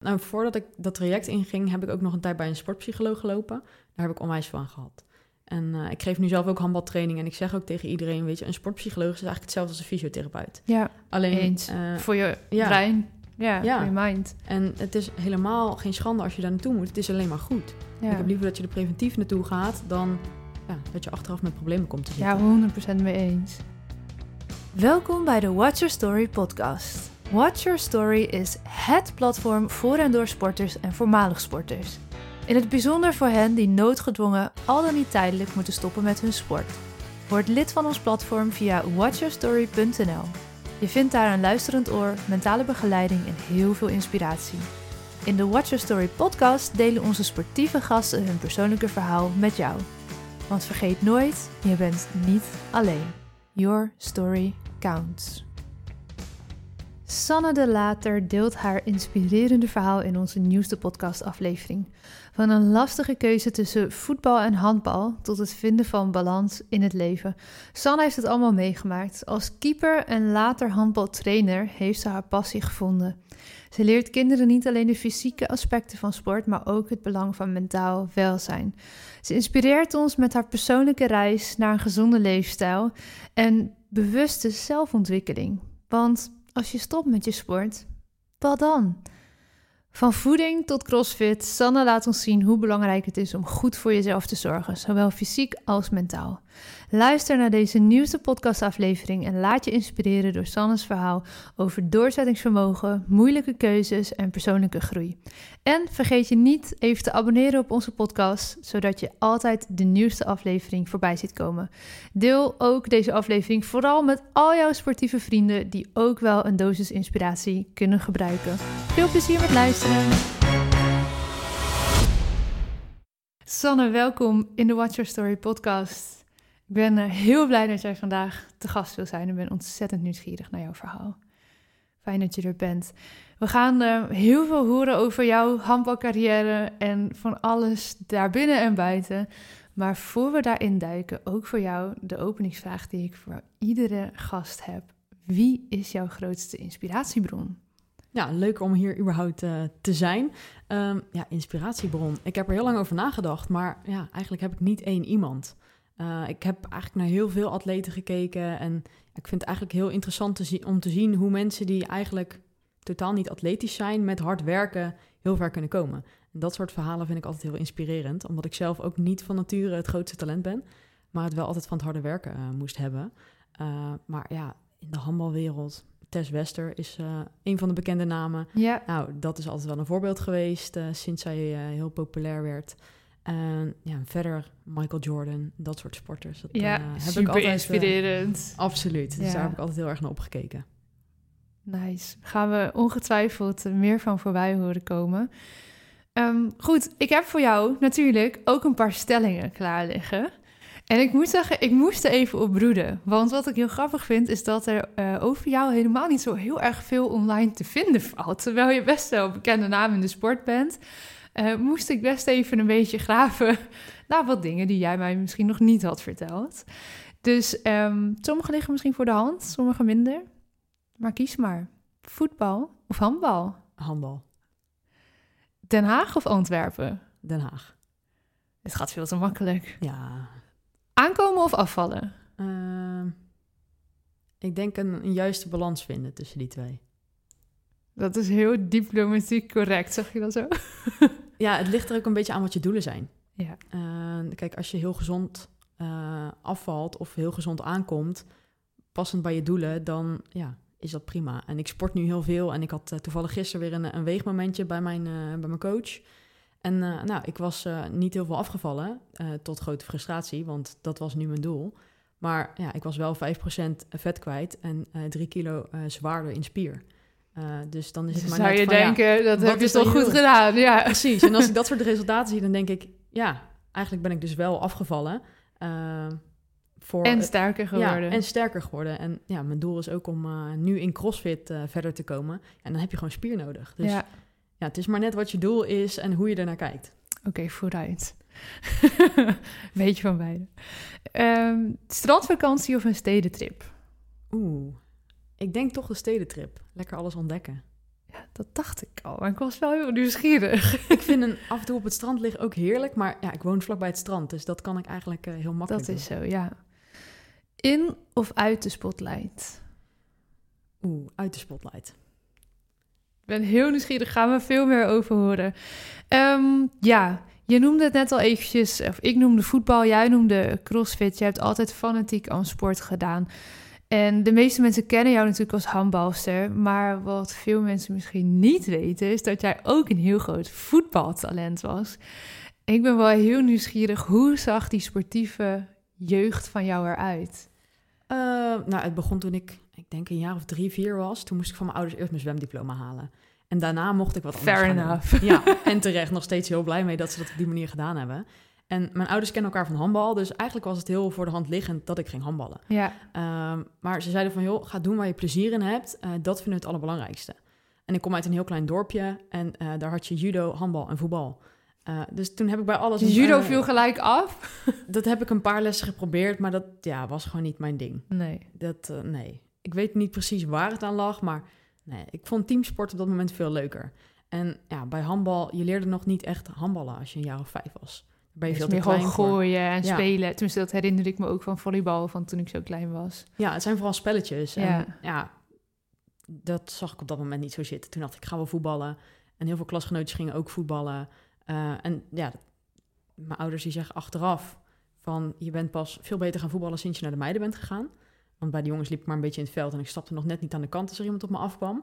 Nou, voordat ik dat traject inging, heb ik ook nog een tijd bij een sportpsycholoog gelopen. Daar heb ik onwijs van gehad. En uh, ik geef nu zelf ook handbaltraining en ik zeg ook tegen iedereen, weet je, een sportpsycholoog is eigenlijk hetzelfde als een fysiotherapeut. Ja, Alleen eens. uh, voor je ja. brein, ja, Ja. voor je mind. En het is helemaal geen schande als je daar naartoe moet. Het is alleen maar goed. Ja, Ik heb liever dat je er preventief naartoe gaat dan ja, dat je achteraf met problemen komt te zitten. ja 100% mee eens. Welkom bij de Watch Your Story podcast. Watch Your Story is HET platform voor en door sporters en voormalig sporters. In het bijzonder voor hen die noodgedwongen al dan niet tijdelijk moeten stoppen met hun sport. Word lid van ons platform via watchyourstory.nl. Je vindt daar een luisterend oor, mentale begeleiding en heel veel inspiratie. In de Watch Your Story podcast delen onze sportieve gasten hun persoonlijke verhaal met jou. Want vergeet nooit, je bent niet alleen. Your story counts. Sanne de Later deelt haar inspirerende verhaal in onze nieuwste podcastaflevering. Van een lastige keuze tussen voetbal en handbal tot het vinden van balans in het leven. Sanne heeft het allemaal meegemaakt. Als keeper en later handbaltrainer heeft ze haar passie gevonden. Ze leert kinderen niet alleen de fysieke aspecten van sport, maar ook het belang van mentaal welzijn. Ze inspireert ons met haar persoonlijke reis naar een gezonde leefstijl en bewuste zelfontwikkeling. Want als je stopt met je sport, wat dan? Van voeding tot crossfit, Sanne laat ons zien hoe belangrijk het is om goed voor jezelf te zorgen, zowel fysiek als mentaal. Luister naar deze nieuwste podcastaflevering en laat je inspireren door Sanne's verhaal over doorzettingsvermogen, moeilijke keuzes en persoonlijke groei. En vergeet je niet even te abonneren op onze podcast, zodat je altijd de nieuwste aflevering voorbij ziet komen. Deel ook deze aflevering vooral met al jouw sportieve vrienden die ook wel een dosis inspiratie kunnen gebruiken. Veel plezier met luisteren. Sanne, welkom in de Watch Your Story podcast. Ik ben eh, heel blij dat jij vandaag te gast wil zijn en ben ontzettend nieuwsgierig naar jouw verhaal. Fijn dat je er bent. We gaan eh, heel veel horen over jouw handbalcarrière en van alles daarbinnen en buiten. Maar voor we daarin duiken, ook voor jou de openingsvraag die ik voor iedere gast heb. Wie is jouw grootste inspiratiebron? Ja, leuk om hier überhaupt eh, te zijn. Ehm, ja, inspiratiebron. Ik heb er heel lang over nagedacht, maar ja, eigenlijk heb ik niet één iemand. Uh, ik heb eigenlijk naar heel veel atleten gekeken en ik vind het eigenlijk heel interessant te zien, om te zien hoe mensen die eigenlijk totaal niet atletisch zijn, met hard werken, heel ver kunnen komen. En dat soort verhalen vind ik altijd heel inspirerend, omdat ik zelf ook niet van nature het grootste talent ben, maar het wel altijd van het harde werken uh, moest hebben. Uh, maar ja, in de handbalwereld, Tess Wester is uh, een van de bekende namen. Ja. Nou, dat is altijd wel een voorbeeld geweest sinds zij heel populair werd. En ja, verder Michael Jordan, dat soort sporters. Dat, ja, heb super ik altijd, eh, inspirerend. absoluut. Dus Ja. daar heb ik altijd heel erg naar opgekeken. Nice. Gaan we ongetwijfeld meer van voorbij horen komen. Um, goed, ik heb voor jou natuurlijk ook een paar stellingen klaar liggen. En ik moet zeggen, ik moest er even op broeden. Want wat ik heel grappig vind, is dat er uh, over jou helemaal niet zo heel erg veel online te vinden valt. Terwijl je best wel een bekende naam in de sport bent, uh, moest ik best even een beetje graven naar wat dingen die jij mij misschien nog niet had verteld. Dus um, sommige liggen misschien voor de hand, sommige minder. Maar kies maar. Voetbal of handbal? Handbal. Den Haag of Antwerpen? Den Haag. Het gaat veel te makkelijk. Ja. Aankomen of afvallen? Uh, ik denk een, een, juiste balans vinden tussen die twee. Dat is heel diplomatiek correct, zeg je dat zo? ja, het ligt er ook een beetje aan wat je doelen zijn. Ja. Uh, kijk, als je heel gezond uh, afvalt of heel gezond aankomt, passend bij je doelen, dan ja, is dat prima. En ik sport nu heel veel en ik had uh, toevallig gisteren weer een, een weegmomentje bij mijn, bij mijn coach. En nou, ik was niet heel veel afgevallen, tot grote frustratie, want dat was nu mijn doel. Maar ja, ik was wel 5% vet kwijt en 3 kilo zwaarder in spier. Dus dan is het dus maar zou net je van, denken, ja, dat heb je toch goed gedaan. Ja. Precies, en als ik dat soort resultaten zie, dan denk ik... ja, eigenlijk ben ik dus wel afgevallen. eh, voor, En sterker geworden. Ja, en sterker geworden. En ja, mijn doel is ook om eh, nu in CrossFit eh, verder te komen. En dan heb je gewoon spier nodig. Dus ja. ja, het is maar net wat je doel is en hoe je ernaar kijkt. Oké, vooruit. Beetje van beide. Ehm, strandvakantie of een stedentrip? Oeh, ik denk toch de stedentrip. Lekker alles ontdekken. Ja, dat dacht ik al, maar ik was wel heel nieuwsgierig. Ik vind een af en toe op het strand liggen ook heerlijk, maar ja, ik woon vlakbij het strand, dus dat kan ik eigenlijk eh, heel makkelijk Dat is doen. zo, ja. In of uit de spotlight? Oeh, uit de spotlight. Ik ben heel nieuwsgierig, gaan we veel meer over horen. Ehm, ja, je noemde het net al eventjes, of ik noemde voetbal, jij noemde crossfit. Je hebt altijd fanatiek aan sport gedaan. En de meeste mensen kennen jou natuurlijk als handbalster. Maar wat veel mensen misschien niet weten, is dat jij ook een heel groot voetbaltalent was. Ik ben wel heel nieuwsgierig, hoe zag die sportieve jeugd van jou eruit? Eh, nou, het begon toen ik, ik denk een jaar of drie, vier was. Toen moest ik van mijn ouders eerst mijn zwemdiploma halen. En daarna mocht ik wat anders Fair doen. enough. Ja, en terecht nog steeds heel blij mee dat ze dat op die manier gedaan hebben. En mijn ouders kennen elkaar van handbal, dus eigenlijk was het heel voor de hand liggend dat ik ging handballen. Ja, Ehm, maar ze zeiden van, joh, ga doen waar je plezier in hebt. Eh, dat vinden we het allerbelangrijkste. En ik kom uit een heel klein dorpje en eh, daar had je judo, handbal en voetbal. Eh, dus toen heb ik bij alles... dus judo viel gelijk af? Dat heb ik een paar lessen geprobeerd, maar dat ja, was gewoon niet mijn ding. Nee. Dat, nee. Ik weet niet precies waar het aan lag, maar nee, ik vond teamsport op dat moment veel leuker. En ja, bij handbal, je leerde nog niet echt handballen als je een jaar of vijf was. Ben je veel te meer klein gewoon voor. gooien en Ja. spelen. Tenminste, dat herinner ik me ook van volleybal van toen ik zo klein was. Ja, het zijn vooral spelletjes. Ja. En ja, dat zag ik op dat moment niet zo zitten. Toen dacht ik, ik ga wel voetballen. En heel veel klasgenootjes gingen ook voetballen. Eh, en ja, mijn ouders die zeggen achteraf van... je bent pas veel beter gaan voetballen sinds je naar de meiden bent gegaan. Want bij de jongens liep ik maar een beetje in het veld... en ik stapte nog net niet aan de kant als er iemand op me afkwam.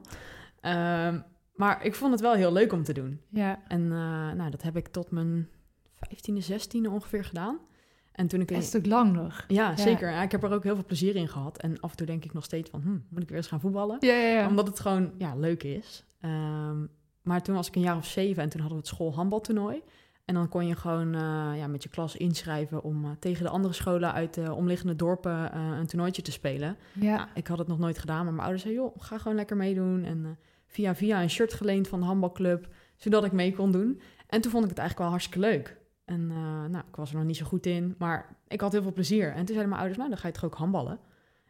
Ehm, maar ik vond het wel heel leuk om te doen. Ja, En eh, nou, dat heb ik tot mijn 15e, 16e ongeveer gedaan. En toen ik... een stuk lang nog. Ja, zeker. Ja, ik heb er ook heel veel plezier in gehad. En af en toe denk ik nog steeds van, hm, moet ik weer eens gaan voetballen? Ja, ja, ja. Omdat het gewoon ja, leuk is. Ehm, maar toen was ik een jaar of zeven en toen hadden we het schoolhandbaltoernooi. En dan kon je gewoon eh, ja, met je klas inschrijven om eh, tegen de andere scholen uit de omliggende dorpen eh, een toernooitje te spelen. ja. Nou, ik had het nog nooit gedaan, maar mijn ouders zeiden, joh, ga gewoon lekker meedoen. En via via een shirt geleend van de handbalclub, zodat ik mee kon doen. En toen vond ik het eigenlijk wel hartstikke leuk. En eh, nou, ik was er nog niet zo goed in, maar ik had heel veel plezier. En toen zeiden mijn ouders, nou, dan ga je toch ook handballen?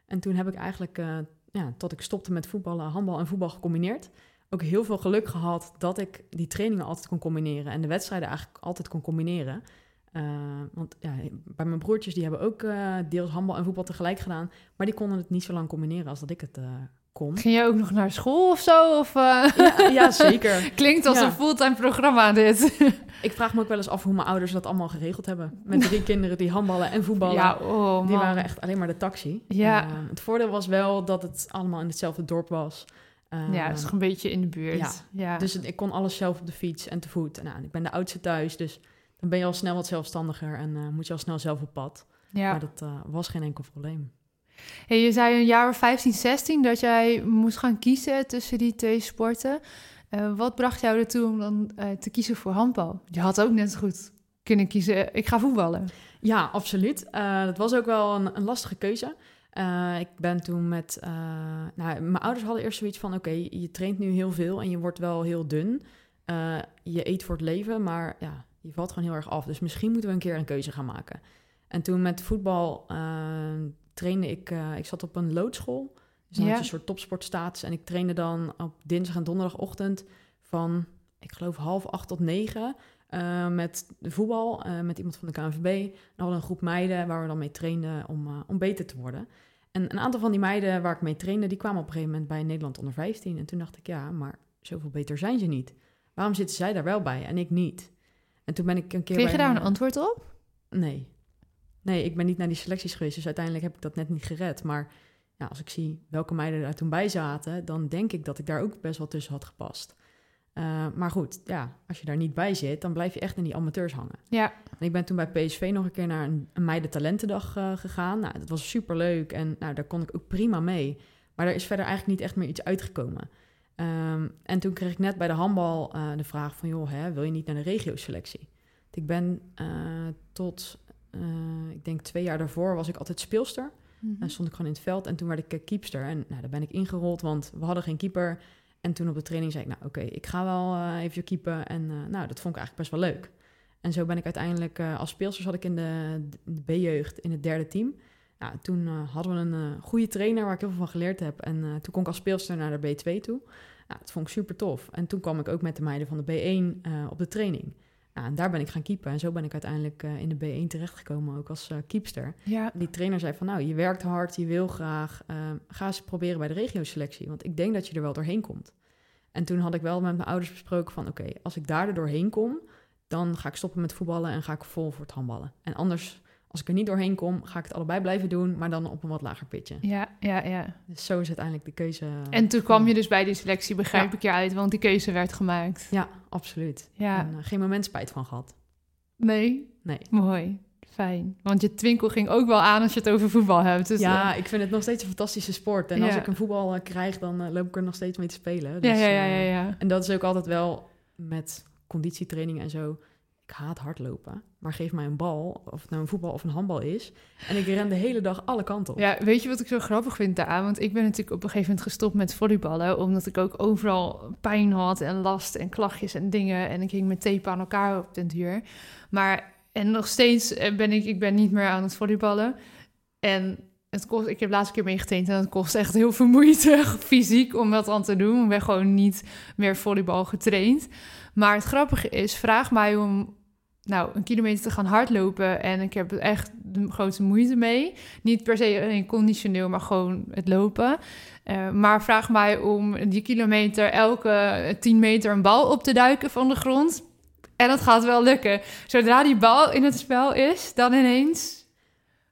En toen heb ik eigenlijk, eh, ja, tot ik stopte met voetballen, handbal en voetbal gecombineerd. Ook heel veel geluk gehad dat ik die trainingen altijd kon combineren. En de wedstrijden eigenlijk altijd kon combineren. Eh, want ja, bij mijn broertjes, die hebben ook deels handbal en voetbal tegelijk gedaan. Maar die konden het niet zo lang combineren als dat ik het kon. Ging jij ook nog naar school of zo? Of, eh, Ja, ja, zeker. Klinkt als Ja. een fulltime programma dit. Ik vraag me ook wel eens af hoe mijn ouders dat allemaal geregeld hebben. Met drie kinderen die handballen en voetballen. Ja, oh die waren echt alleen maar de taxi. Ja. Eh, het voordeel was wel dat het allemaal in hetzelfde dorp was. Eh, Ja, het is een beetje in de buurt. ja. Ja. Dus het- ik kon alles zelf op de fiets en te voet. En, nou, ik ben de oudste thuis, dus dan ben je al snel wat zelfstandiger en eh, moet je al snel zelf op pad. ja. Maar dat eh, was geen enkel probleem. Je zei een jaar of 15, 16 dat jij moest gaan kiezen tussen die twee sporten. Eh, wat bracht jou ertoe om dan eh, te kiezen voor handbal? Je had ook net zo goed kunnen kiezen, ik ga voetballen. Ja, absoluut. Eh, dat was ook wel een, lastige keuze. Eh, ik ben toen met... eh, nou, mijn ouders hadden eerst zoiets van... oké, je traint nu heel veel en je wordt wel heel dun. Eh, je eet voor het leven, maar ja, je valt gewoon heel erg af. Dus misschien moeten we een keer een keuze gaan maken. En toen met voetbal eh, trainde ik... eh, ik zat op een loodschool. Dus dan Ja. had je een soort topsportstatus. En ik trainde dan op dinsdag en donderdagochtend van... ik geloof half acht tot negen... eh, met voetbal, eh, met iemand van de KNVB. En we hadden een groep meiden waar we dan mee trainden om, om beter te worden. En een aantal van die meiden waar ik mee trainde, die kwamen op een gegeven moment bij Nederland onder 15. En toen dacht ik, ja, maar zoveel beter zijn ze niet. Waarom zitten zij daar wel bij en ik niet? En toen ben ik een keer Kreeg je daar een antwoord op? Nee. Nee, ik ben niet naar die selecties geweest, dus uiteindelijk heb ik dat net niet gered. Maar ja, als ik zie welke meiden daar toen bij zaten, dan denk ik dat ik daar ook best wel tussen had gepast. Eh, maar goed, ja, als je daar niet bij zit, dan blijf je echt in die amateurs hangen. Ja. En ik ben toen bij PSV nog een keer naar een, een meidentalentendag eh, gegaan. Nou, dat was super leuk en nou, daar kon ik ook prima mee. Maar er is verder eigenlijk niet echt meer iets uitgekomen. Ehm, en toen kreeg ik net bij de handbal eh, de vraag van... joh, hè, wil je niet naar de regioselectie? Ik ben tot, eh, ik denk twee jaar daarvoor, was ik altijd speelster. Mhm. En stond ik gewoon in het veld en toen werd ik eh, keepster. En nou, daar ben ik ingerold, want we hadden geen keeper. En toen op de training zei ik, nou oké, ik ga wel eh, even keepen. En nou, dat vond ik eigenlijk best wel leuk. En zo ben ik uiteindelijk, als speelster zat ik in de, de B-jeugd in het derde team. Nou, toen uh, hadden we een uh, goede trainer waar ik heel veel van geleerd heb. En uh, toen kon ik als speelster naar de B2 toe. Nou, dat vond ik super tof. En toen kwam ik ook met de meiden van de B1 op de training. Nou, en daar ben ik gaan keepen. En zo ben ik uiteindelijk in de B1 terechtgekomen, ook als keepster. Ja. Die trainer zei van, nou, je werkt hard, je wil graag. ga eens proberen bij de regio-selectie. Want ik denk dat je er wel doorheen komt. En toen had ik wel met mijn ouders besproken van... oké, als ik daar er doorheen kom, dan ga ik stoppen met voetballen... en ga ik vol voor het handballen. En anders als ik er niet doorheen kom, ga ik het allebei blijven doen, maar dan op een wat lager pitje. Ja, ja, ja. Dus zo is uiteindelijk de keuze. En toen kwam je dus bij die selectie, begrijp ik je uit, want die keuze werd gemaakt. Ja, absoluut. Ja. En, uh, geen moment spijt van gehad. Nee? Nee. Mooi. Fijn. Want je twinkel ging ook wel aan als je het over voetbal hebt. Dus ja, uh, ik vind het nog steeds een fantastische sport. En Ja. als ik een voetbal uh, krijg, dan loop ik er nog steeds mee te spelen. ja, Dus, ja, ja, ja, ja. En dat is ook altijd wel met conditietraining en zo. Ik haat hardlopen, maar geef mij een bal, of het nou een voetbal of een handbal is. En ik ren de hele dag alle kanten op. Ja, weet je wat ik zo grappig vind daaraan? Want ik ben natuurlijk op een gegeven moment gestopt met volleyballen, omdat ik ook overal pijn had en last en klachtjes en dingen. En ik ging met tape aan elkaar op den duur. Maar, en nog steeds eh, ben ik, ik ben niet meer aan het volleyballen. En het kost, ik heb de laatste keer meegetraind en het kost echt heel veel moeite fysiek om dat aan te doen. Ik ben gewoon niet meer volleybal getraind. Maar het grappige is, vraag mij om nou, een kilometer te gaan hardlopen. En ik heb echt de grootste moeite mee. Niet per se alleen conditioneel, maar gewoon het lopen. Uh, maar vraag mij om die kilometer elke 10 meter een bal op te duiken van de grond. En dat gaat wel lukken. Zodra die bal in het spel is, dan ineens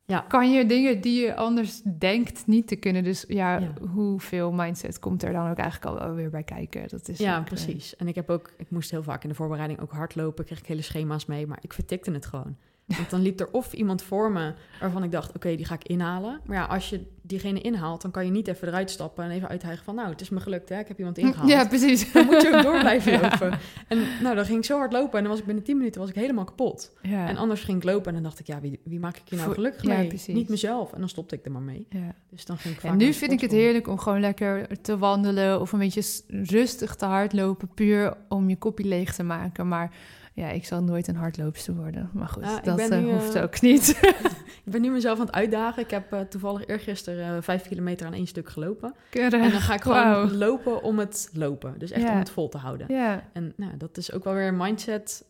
Ja. kan je dingen die je anders denkt niet te kunnen. Dus ja, Ja. hoeveel mindset komt er dan ook eigenlijk al weer bij kijken? Dat is Ja, eh, precies. En ik heb ook, ik moest heel vaak in de voorbereiding ook hardlopen, kreeg ik hele schema's mee, maar ik vertikte het gewoon. Want dan liep er of iemand voor me waarvan ik dacht, oké, die ga ik inhalen. Maar ja, als je diegene inhaalt, dan kan je niet even eruit stappen en even uithijgen van, nou, het is me gelukt, hè, ik heb iemand ingehaald. Ja, precies. Dan moet je ook door blijven Ja. lopen. En nou, dan ging ik zo hard lopen en dan was ik binnen 10 minuten was ik helemaal kapot. Ja. En anders ging ik lopen en dan dacht ik, ja, wie, wie maak ik hier nou gelukkig mee? Niet mezelf. En dan stopte ik er maar mee. ja. Dus dan ging ik En nu vind ik het heerlijk om gewoon lekker te wandelen of een beetje rustig te hardlopen, puur om je kopje leeg te maken. Maar ja, ik zal nooit een hardloopster worden. Maar goed, Ja, dat eh, nu, hoeft eh, ook niet. Ik ben nu mezelf aan het uitdagen. Ik heb eh, toevallig eergisteren eh, vijf kilometer aan één stuk gelopen. Keurig. En dan ga ik gewoon lopen om het lopen. Dus echt Ja. om het vol te houden. Ja, En nou, dat is ook wel weer een mindset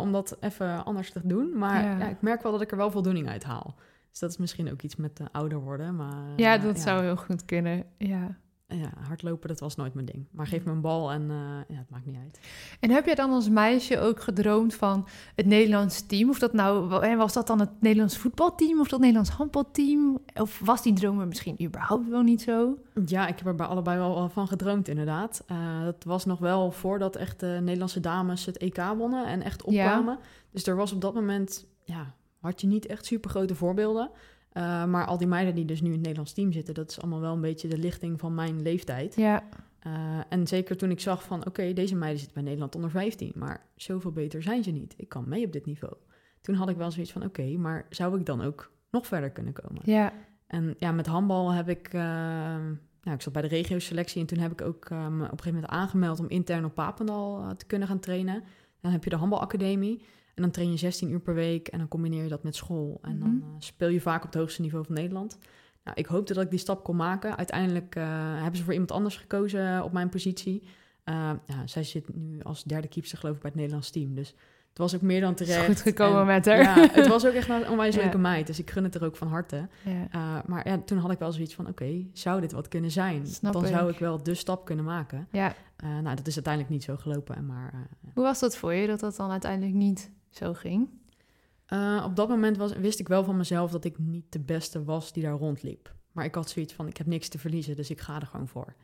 om dat even anders te doen. Maar ik merk wel dat ik er wel voldoening uit haal. Dus dat is misschien ook iets met ouder worden. Maar ja dat zou heel goed kunnen. Ja. Ja, hardlopen, dat was nooit mijn ding. Maar geef me een bal en eh, ja, het maakt niet uit. En heb jij dan als meisje ook gedroomd van het Nederlands team? Of dat nou, en was dat dan het Nederlands voetbalteam of dat Nederlands handbalteam? Of was die droom er misschien überhaupt wel niet zo? Ja, ik heb er bij allebei wel van gedroomd, inderdaad. Eh, dat was nog wel voordat echt de Nederlandse dames het EK wonnen en echt opkwamen. Dus er was op dat moment, ja, had je niet echt super grote voorbeelden. Eh, maar al die meiden die dus nu in het Nederlands team zitten, dat is allemaal wel een beetje de lichting van mijn leeftijd. Ja, Eh, en zeker toen ik zag van, oké, deze meiden zitten bij Nederland onder 15, maar zoveel beter zijn ze niet. Ik kan mee op dit niveau. Toen had ik wel zoiets van, oké, maar zou ik dan ook nog verder kunnen komen? ja, En ja, met handbal heb ik, eh, nou, ik zat bij de regio-selectie en toen heb ik ook op een gegeven moment aangemeld om intern op Papendal te kunnen gaan trainen. Dan heb je de handbalacademie en dan train je 16 uur per week en dan combineer je dat met school. En dan Mhm. eh, speel je vaak op het hoogste niveau van Nederland. Nou, ik hoopte dat ik die stap kon maken. Uiteindelijk eh, hebben ze voor iemand anders gekozen op mijn positie. Eh, ja, zij zit nu als derde keeper geloof ik bij het Nederlands team. Dus het was ook meer dan terecht. goed gekomen En- met haar. Ja, het was ook echt een onwijs Ja. leuke meid. Dus ik gun het er ook van harte. Ja. Uh, maar ja, toen had ik wel zoiets van, oké, zou dit wat kunnen zijn? Snap Dan ik. zou ik wel de stap kunnen maken. ja. Uh, nou, dat is uiteindelijk niet zo gelopen. Maar uh, Hoe was dat voor je, dat dat dan uiteindelijk niet zo ging? uh, op dat moment was, wist ik wel van mezelf dat ik niet de beste was die daar rondliep. Maar ik had zoiets van, ik heb niks te verliezen, dus ik ga er gewoon voor.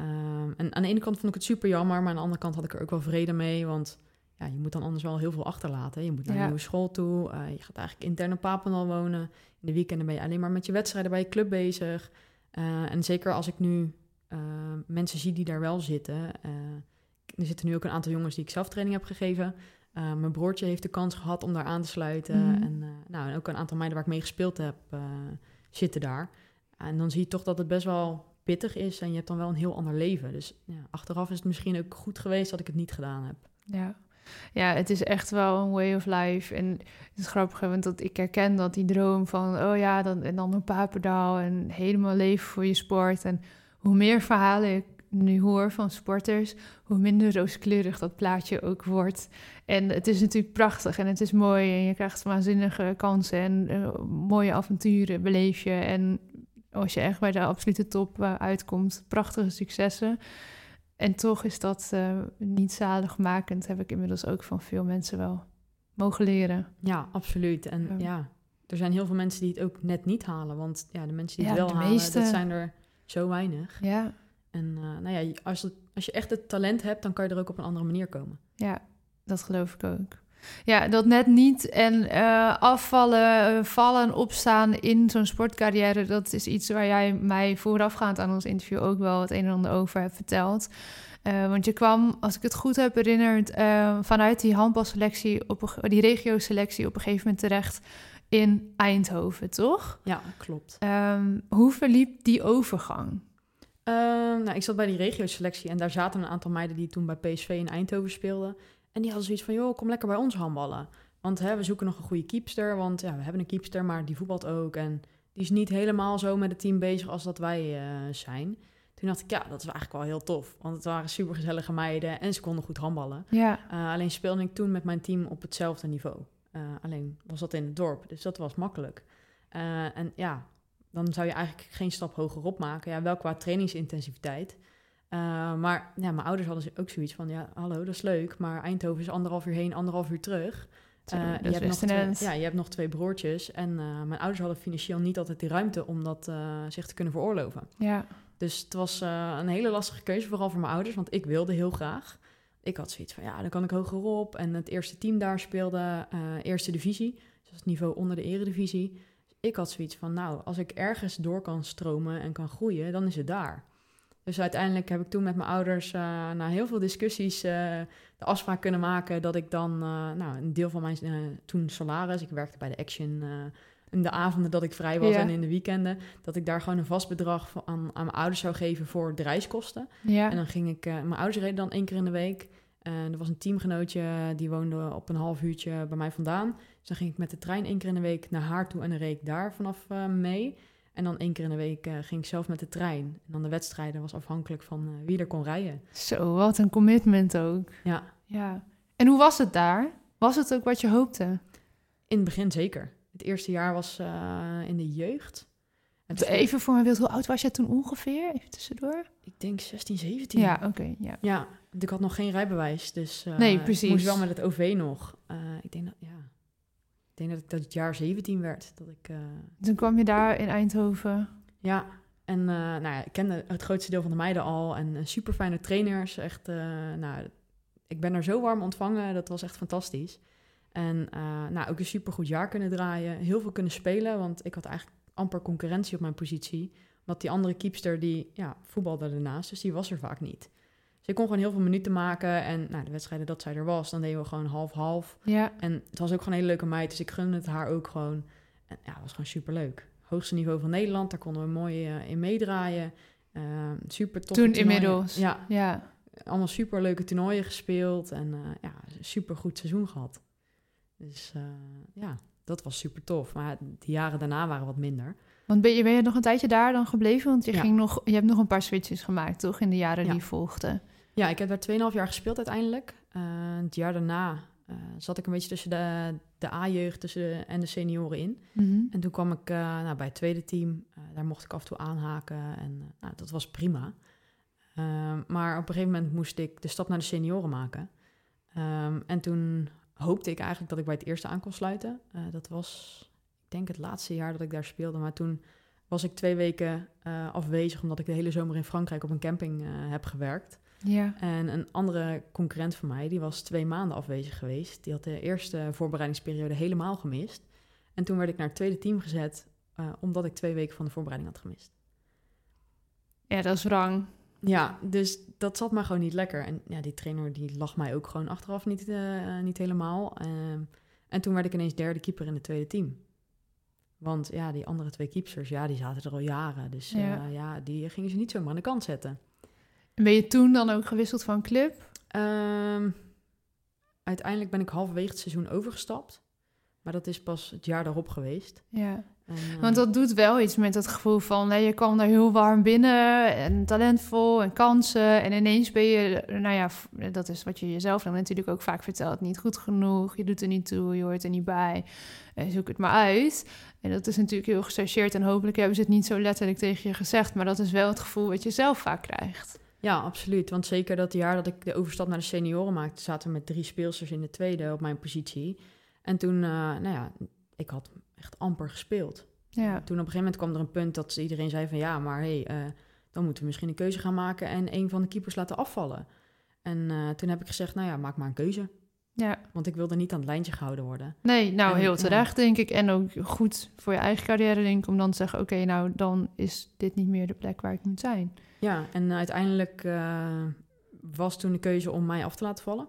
Um, en aan de ene kant vond ik het super jammer, maar aan de andere kant had ik er ook wel vrede mee. Want ja, je moet dan anders wel heel veel achterlaten. Je moet naar Ja. een nieuwe school toe. Uh, je gaat eigenlijk intern op Papendal wonen. In de weekenden ben je alleen maar met je wedstrijden bij je club bezig. Uh, en zeker als ik nu uh, mensen zie die daar wel zitten. Er zitten nu ook een aantal jongens die ik zelf training heb gegeven. Uh, mijn broertje heeft de kans gehad om daar aan te sluiten. Mhm. En, uh, nou, en ook een aantal meiden waar ik mee gespeeld heb, uh, zitten daar. En dan zie je toch dat het best wel pittig is. En je hebt dan wel een heel ander leven. Dus ja, achteraf is het misschien ook goed geweest dat ik het niet gedaan heb. Ja. Ja, het is echt wel een way of life. En het is grappig, want dat ik herken dat die droom van... oh ja, dan, en dan een Papendaal en helemaal leven voor je sport. En hoe meer verhalen ik nu hoor van sporters... hoe minder rooskleurig dat plaatje ook wordt. En het is natuurlijk prachtig en het is mooi... en je krijgt waanzinnige kansen en eh, mooie avonturen beleef je. En als je echt bij de absolute top uh, uitkomt, prachtige successen... En toch is dat uh, niet zaligmakend, heb ik inmiddels ook van veel mensen wel mogen leren. Ja, absoluut. En ja. ja. er zijn heel veel mensen die het ook net niet halen. Want ja, de mensen die het wel halen, meeste... dat zijn er zo weinig. Ja. En uh, nou ja, als, het, als je echt het talent hebt, dan kan je er ook op een andere manier komen. Ja, dat geloof ik ook. Ja, dat net niet. En uh, afvallen, vallen, opstaan in zo'n sportcarrière, dat is iets waar jij mij voorafgaand aan ons interview ook wel het een en ander over hebt verteld. Uh, want je kwam, als ik het goed heb herinnerd, uh, vanuit die handbalselectie, op een, die regio-selectie op een gegeven moment terecht in Eindhoven, toch? Ja, klopt. Um, hoe verliep die overgang? Uh, nou, ik zat bij die regio-selectie en daar zaten een aantal meiden die toen bij PSV in Eindhoven speelden. En die hadden zoiets van, joh, kom lekker bij ons handballen. Want hè, we zoeken nog een goede keepster, want ja, we hebben een keepster, maar die voetbalt ook. En die is niet helemaal zo met het team bezig als dat wij uh, zijn. Toen dacht ik, ja, dat is eigenlijk wel heel tof. Want het waren supergezellige meiden en ze konden goed handballen. Ja. Uh, alleen speelde ik toen met mijn team op hetzelfde niveau. Uh, alleen was dat in het dorp, dus dat was makkelijk. en ja, dan zou je eigenlijk geen stap hogerop maken. Ja, wel qua trainingsintensiviteit. Uh, maar ja, mijn ouders hadden ook zoiets van: ja, hallo, dat is leuk, maar Eindhoven is anderhalf uur heen, anderhalf uur terug. Uh, je, hebt nog twee, ja, je hebt nog twee broertjes. En uh, mijn ouders hadden financieel niet altijd die ruimte om dat zich te kunnen veroorloven. Ja. Dus het was een hele lastige keuze, vooral voor mijn ouders, want ik wilde heel graag. Ik had zoiets van: ja, dan kan ik hogerop. En het eerste team daar speelde eerste divisie, dus het niveau onder de eredivisie. Ik had zoiets van: nou, als ik ergens door kan stromen en kan groeien, dan is het daar. Dus uiteindelijk heb ik toen met mijn ouders uh, na heel veel discussies uh, de afspraak kunnen maken dat ik dan uh, nou, een deel van mijn toen salaris, ik werkte bij de Action in de avonden dat ik vrij was en in de weekenden, dat ik daar gewoon een vast bedrag aan, aan mijn ouders zou geven voor de reiskosten. Ja. En dan ging ik, mijn ouders reden dan één keer in de week. Er was een teamgenootje die woonde op een half uurtje bij mij vandaan. Dus dan ging ik met de trein één keer in de week naar haar toe en dan reed ik daar vanaf mee. En dan één keer in de week uh, ging ik zelf met de trein. En dan de wedstrijden was afhankelijk van uh, wie er kon rijden. Zo, wat een commitment ook. Ja. ja. En hoe was het daar? Was het ook wat je hoopte? In het begin zeker. Het eerste jaar was uh, in de jeugd. En Even voor mijn beeld, hoe oud was jij toen ongeveer? Even tussendoor. Ik denk 16, 17. Ja, oké. Okay, ja. ja, ik had nog geen rijbewijs. Dus nee, precies. ik moest wel met het OV nog. ik denk dat, ja, denk dat ik dat het jaar 17 werd. Dat ik, uh... Toen kwam je daar in Eindhoven. Ja, en uh, nou ja, ik kende het grootste deel van de meiden al. En uh, super fijne trainers. Echt, nou, ik ben er zo warm ontvangen. Dat was echt fantastisch. En nou, ook een super goed jaar kunnen draaien. Heel veel kunnen spelen, want ik had eigenlijk amper concurrentie op mijn positie. Want die andere keepster, die ja, voetbalde ernaast, dus die was er vaak niet. Ik kon gewoon heel veel minuten maken. En nou, de wedstrijden dat zij er was, dan deden we gewoon half-half. Ja. En het was ook gewoon een hele leuke meid. Dus ik gunde het haar ook gewoon. En ja, het was gewoon super leuk. Hoogste niveau van Nederland, daar konden we mooi uh, in meedraaien. Uh, super tof. Toen inmiddels. Ja. ja. Allemaal super leuke toernooien gespeeld. En uh, ja, super goed seizoen gehad. Dus ja, dat was super tof. Maar de jaren daarna waren wat minder. Want ben je, ben je nog een tijdje daar dan gebleven? Want je, ging nog, je hebt nog een paar switches gemaakt, toch? In de jaren ja. die volgden. Ja, ik heb daar 2,5 jaar gespeeld uiteindelijk. Uh, het jaar daarna uh, zat ik een beetje tussen de, de A-jeugd tussen en de senioren in. Mm -hmm. En toen kwam ik uh, nou, bij het tweede team. daar mocht ik af en toe aanhaken en nou, dat was prima. Ehm, maar op een gegeven moment moest ik de stap naar de senioren maken. Um, en toen hoopte ik eigenlijk dat ik bij het eerste aan kon sluiten. dat was, ik denk, het laatste jaar dat ik daar speelde. Maar toen was ik twee weken afwezig omdat ik de hele zomer in Frankrijk op een camping heb gewerkt. Ja. En een andere concurrent van mij, die was twee maanden afwezig geweest. Die had de eerste voorbereidingsperiode helemaal gemist. En toen werd ik naar het tweede team gezet, uh, omdat ik twee weken van de voorbereiding had gemist. Ja, dat is wrang. Ja, dus dat zat maar gewoon niet lekker. En ja, die trainer die lag mij ook gewoon achteraf niet, uh, niet helemaal. Uh, en toen werd ik ineens derde keeper in het tweede team. Want ja, die andere twee keepers, ja, die zaten er al jaren. Dus ja, ja die gingen ze niet zomaar aan de kant zetten. Ben je toen dan ook gewisseld van club? Um, uiteindelijk ben ik halverwege het seizoen overgestapt. Maar dat is pas het jaar daarop geweest. Ja. En, eh, Want dat doet wel iets met het gevoel van... Nee, je kwam daar heel warm binnen en talentvol en kansen. En ineens ben je, nou ja, dat is wat je jezelf dan natuurlijk ook vaak vertelt. Niet goed genoeg, je doet er niet toe, je hoort er niet bij. Eh, zoek het maar uit. En dat is natuurlijk heel gechargeerd. En hopelijk hebben ze het niet zo letterlijk tegen je gezegd. Maar dat is wel het gevoel wat je zelf vaak krijgt. Ja, absoluut. Want zeker dat jaar dat ik de overstap naar de senioren maakte... zaten we met drie speelsters in de tweede op mijn positie. En toen, eh, nou ja, ik had echt amper gespeeld. Ja, Toen op een gegeven moment kwam er een punt dat iedereen zei van... ja, maar hé, hey, eh, dan moeten we misschien een keuze gaan maken... en een van de keepers laten afvallen. En eh, toen heb ik gezegd, nou ja, maak maar een keuze. ja. Want ik wilde niet aan het lijntje gehouden worden. Nee, nou En, heel ja. terecht denk ik. En ook goed voor je eigen carrière denk ik... om dan te zeggen, oké, nou dan is dit niet meer de plek waar ik moet zijn. Ja, en uiteindelijk eh, was toen de keuze om mij af te laten vallen.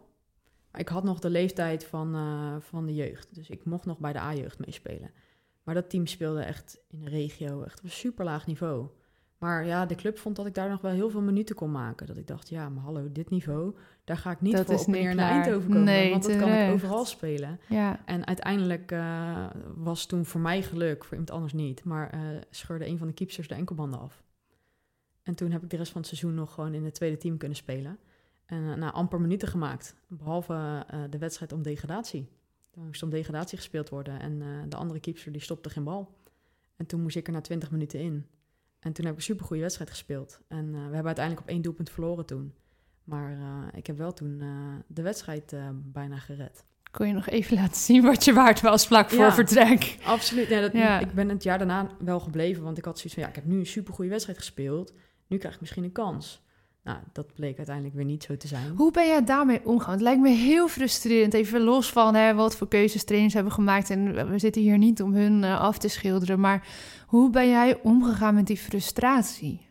Maar ik had nog de leeftijd van, eh, van de jeugd. Dus ik mocht nog bij de A-jeugd meespelen. Maar dat team speelde echt in de regio, echt op een super laag niveau. Maar ja, de club vond dat ik daar nog wel heel veel minuten kon maken. Dat ik dacht, ja, maar hallo, dit niveau, daar ga ik niet Dat voor op neer naar. Eindhoven komen. Nee, want dat kan ik overal spelen. Ja, En uiteindelijk eh, was toen voor mij geluk, voor iemand anders niet. Maar scheurde een van de keepsters de enkelbanden af. En toen heb ik de rest van het seizoen nog gewoon in het tweede team kunnen spelen. En uh, nou, amper minuten gemaakt. Behalve uh, de wedstrijd om degradatie. Toen moest om degradatie gespeeld worden. En uh, de andere keeper die stopte geen bal. En toen moest ik er na 20 minuten in. En toen heb ik een supergoeie wedstrijd gespeeld. En uh, we hebben uiteindelijk op één doelpunt verloren toen. Maar ik heb wel toen de wedstrijd bijna gered. Kon je nog even laten zien wat je waard was vlak voor Ja, vertrek? Absoluut. Ja, dat, Ja. Ik ben het jaar daarna wel gebleven. Want ik had zoiets van, ja, ik heb nu een supergoeie wedstrijd gespeeld. Nu krijg ik misschien een kans. Nou, dat bleek uiteindelijk weer niet zo te zijn. Hoe ben jij daarmee omgegaan? Het lijkt me heel frustrerend. Even los van hè, wat voor keuzes trainers hebben gemaakt. En we zitten hier niet om hun uh, af te schilderen. Maar hoe ben jij omgegaan met die frustratie?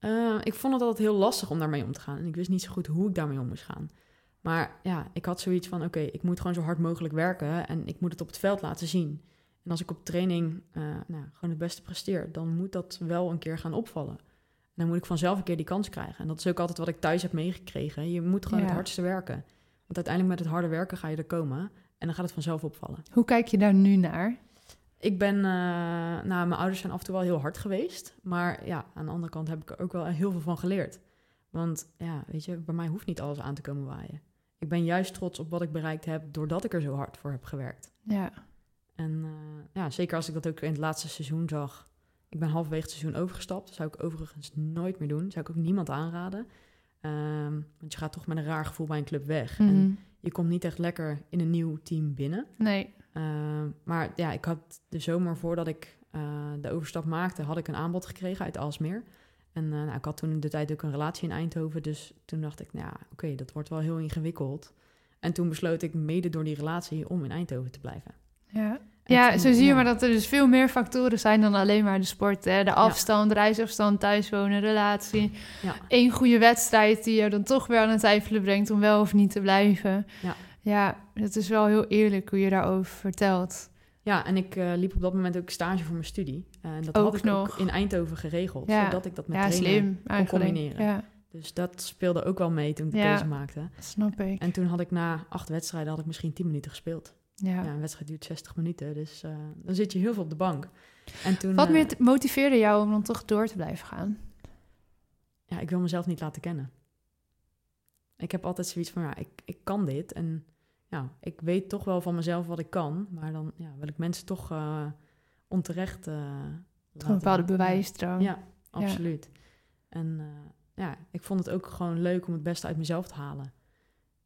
Uh, ik vond het altijd heel lastig om daarmee om te gaan. En ik wist niet zo goed hoe ik daarmee om moest gaan. Maar ja, ik had zoiets van: oké, okay, ik moet gewoon zo hard mogelijk werken. En ik moet het op het veld laten zien. En als ik op training uh, nou, gewoon het beste presteer, dan moet dat wel een keer gaan opvallen. Dan moet ik vanzelf een keer die kans krijgen. En dat is ook altijd wat ik thuis heb meegekregen. Je moet gewoon ja. het hardste werken. Want uiteindelijk met het harde werken ga je er komen. En dan gaat het vanzelf opvallen. Hoe kijk je daar nu naar? Ik ben, uh, nou, mijn ouders zijn af en toe wel heel hard geweest. Maar ja, aan de andere kant heb ik er ook wel heel veel van geleerd. Want ja, weet je, bij mij hoeft niet alles aan te komen waaien. Ik ben juist trots op wat ik bereikt heb, doordat ik er zo hard voor heb gewerkt. Ja. En uh, ja, zeker als ik dat ook in het laatste seizoen zag. Ik ben halverwege het seizoen overgestapt. Dat zou ik overigens nooit meer doen. zou ik ook niemand aanraden. Um, want je gaat toch met een raar gevoel bij een club weg. Mhm. Mm -hmm. En je komt niet echt lekker in een nieuw team binnen. Nee. Uh, maar ja, ik had de zomer voordat ik uh, de overstap maakte, had ik een aanbod gekregen uit Alsmeer. En uh, nou, ik had toen in de tijd ook een relatie in Eindhoven. Dus toen dacht ik, nou ja, oké, okay, dat wordt wel heel ingewikkeld. En toen besloot ik mede door die relatie om in Eindhoven te blijven. Ja. Ja, toen, zo zie je ja. maar dat er dus veel meer factoren zijn dan alleen maar de sport. Hè? De afstand, ja. reisafstand, thuiswonen, relatie. Ja. Eén goede wedstrijd die je dan toch weer aan het twijfelen brengt om wel of niet te blijven. Ja, ja het is wel heel eerlijk hoe je daarover vertelt. Ja, en ik uh, liep op dat moment ook stage voor mijn studie. Uh, en dat ook had ik nog. ook in Eindhoven geregeld, ja. zodat ik dat met ja, trainen slim, kon combineren. Ja. Dus dat speelde ook wel mee toen ik de Ja. keuze maakte. Snap ik. En toen had ik na acht wedstrijden had ik misschien tien minuten gespeeld. Ja. Ja, een wedstrijd duurt 60 minuten, dus uh, dan zit je heel veel op de bank. En toen, Wat uh, meer motiveerde jou om dan toch door te blijven gaan? Ja, ik wil mezelf niet laten kennen. Ik heb altijd zoiets van, ja, ik, ik kan dit. En ja, ik weet toch wel van mezelf wat ik kan. Maar dan ja, wil ik mensen toch uh, onterecht Toch een bepaalde bewijsdrang. Ja, absoluut. Ja. En ja, ik vond het ook gewoon leuk om het beste uit mezelf te halen.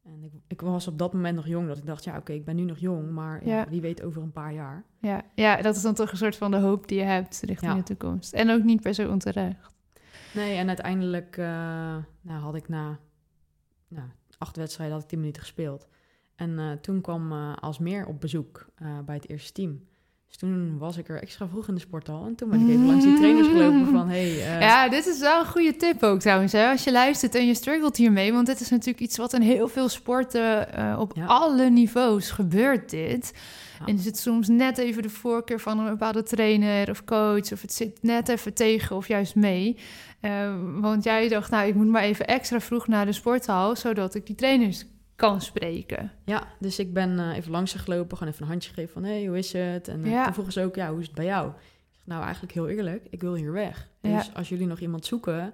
En ik, ik, was op dat moment nog jong, dat ik dacht, ja, oké, okay, ik ben nu nog jong, maar ja, Ja. wie weet over een paar jaar. Ja. ja, dat is dan toch een soort van de hoop die je hebt richting Ja. de toekomst. En ook niet per se onterecht. Nee, en uiteindelijk uh, nou, had ik na nou, acht wedstrijden had ik tien minuten gespeeld. En uh, toen kwam uh, Alsmeer op bezoek bij het eerste team. Dus toen was ik er extra vroeg in de sporthal. En toen ben ik even langs die trainers gelopen van... Hey, uh, Ja, dit is wel een goede tip ook trouwens. Hè? Als je luistert en je struggelt hiermee. Want dit is natuurlijk iets wat in heel veel sporten uh, op Ja. alle niveaus gebeurt dit. Ja. En er zit soms net even de voorkeur van een bepaalde trainer of coach. Of het zit net even tegen of juist mee. Uh, want jij dacht, nou, ik moet maar even extra vroeg naar de sporthal... zodat ik die trainers kan spreken. Ja, dus ik ben eh, even langs gelopen, gewoon even een handje gegeven van... hé, hey, hoe is het? En eh, Ja. toen vroegen ze ook, ja, hoe is het bij jou? Ik zeg, nou, eigenlijk heel eerlijk, ik wil hier weg. Ja. Dus als jullie nog iemand zoeken,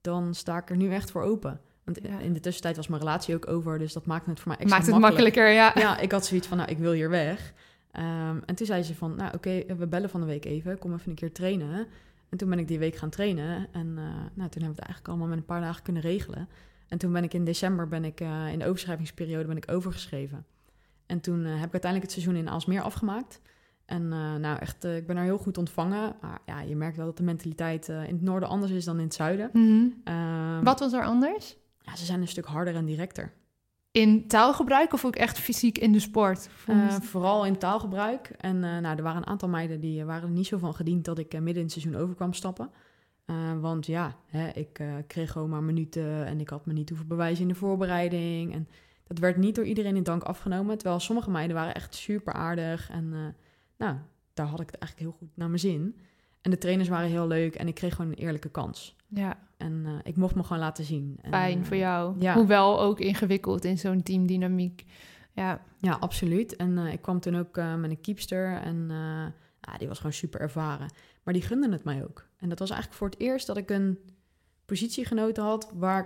dan sta ik er nu echt voor open. Want Ja. in de tussentijd was mijn relatie ook over, dus dat maakt het voor mij extra Maakt het makkelijk. makkelijker, ja. Ja, ik had zoiets van, nou, ik wil hier weg. Ehm, en toen zei ze van, nou, oké, we bellen van de week even. Kom even een keer trainen. En toen ben ik die week gaan trainen. En eh, nou, toen hebben we het eigenlijk allemaal met een paar dagen kunnen regelen. En toen ben ik in december, ben ik, eh, in de overschrijvingsperiode, ben ik overgeschreven. En toen eh, heb ik uiteindelijk het seizoen in Aalsmeer afgemaakt. En eh, nou, echt, ik ben daar heel goed ontvangen. Maar ja, je merkt wel dat de mentaliteit in het noorden anders is dan in het zuiden. Mhm. Ehm, Wat was er anders? Ja, ze zijn een stuk harder en directer. In taalgebruik of ook echt fysiek in de sport? Vooral in taalgebruik. En nou, er waren een aantal meiden die waren er niet zo van gediend dat ik midden in het seizoen over kwam stappen. Eh, want ja, hè, ik eh, kreeg gewoon maar minuten en ik had me niet hoeven bewijzen in de voorbereiding. En dat werd niet door iedereen in dank afgenomen. Terwijl sommige meiden waren echt super aardig. En eh, nou, daar had ik het eigenlijk heel goed naar mijn zin. En de trainers waren heel leuk en ik kreeg gewoon een eerlijke kans. ja, En ik mocht me gewoon laten zien. En, fijn voor jou. ja. Hoewel ook ingewikkeld in zo'n teamdynamiek. Ja, Ja, absoluut. En ik kwam toen ook met een keepster en ja, die was gewoon super ervaren. Maar die gunde het mij ook. En dat was eigenlijk voor het eerst dat ik een positiegenoten had waar,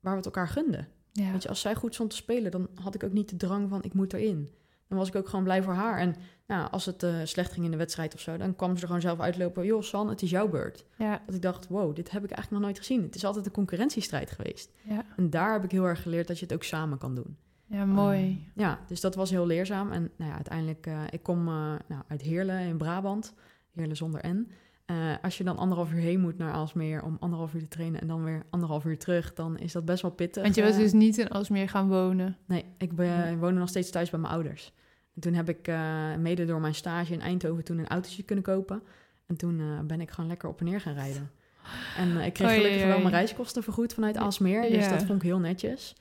waar we het elkaar gunden. ja. Weet je, als zij goed stond te spelen, dan had ik ook niet de drang van ik moet erin. Dan was ik ook gewoon blij voor haar. En ja, als het eh, slecht ging in de wedstrijd of zo, dan kwam ze er gewoon zelf uitlopen. Joh, San, het is jouw beurt. ja, Dat ik dacht, wow, dit heb ik eigenlijk nog nooit gezien. Het is altijd een concurrentiestrijd geweest. ja. En daar heb ik heel erg geleerd dat je het ook samen kan doen. ja, mooi. Uh, ja, dus dat was heel leerzaam. En nou ja, uiteindelijk, uh, ik kom uh, nou, uit Heerlen in Brabant. Heerlen zonder N. Uh, als je dan anderhalf uur heen moet naar Aalsmeer om anderhalf uur te trainen en dan weer anderhalf uur terug, dan is dat best wel pittig. Want je was dus niet in Aalsmeer gaan wonen? Nee, ik ben, woonde nog steeds thuis bij mijn ouders. En toen heb ik uh, mede door mijn stage in Eindhoven toen een autootje kunnen kopen. En toen uh, ben ik gewoon lekker op en neer gaan rijden. En uh, ik kreeg gelukkig wel mijn reiskosten vergoed vanuit Aalsmeer. Dus Ja. dat vond ik heel netjes.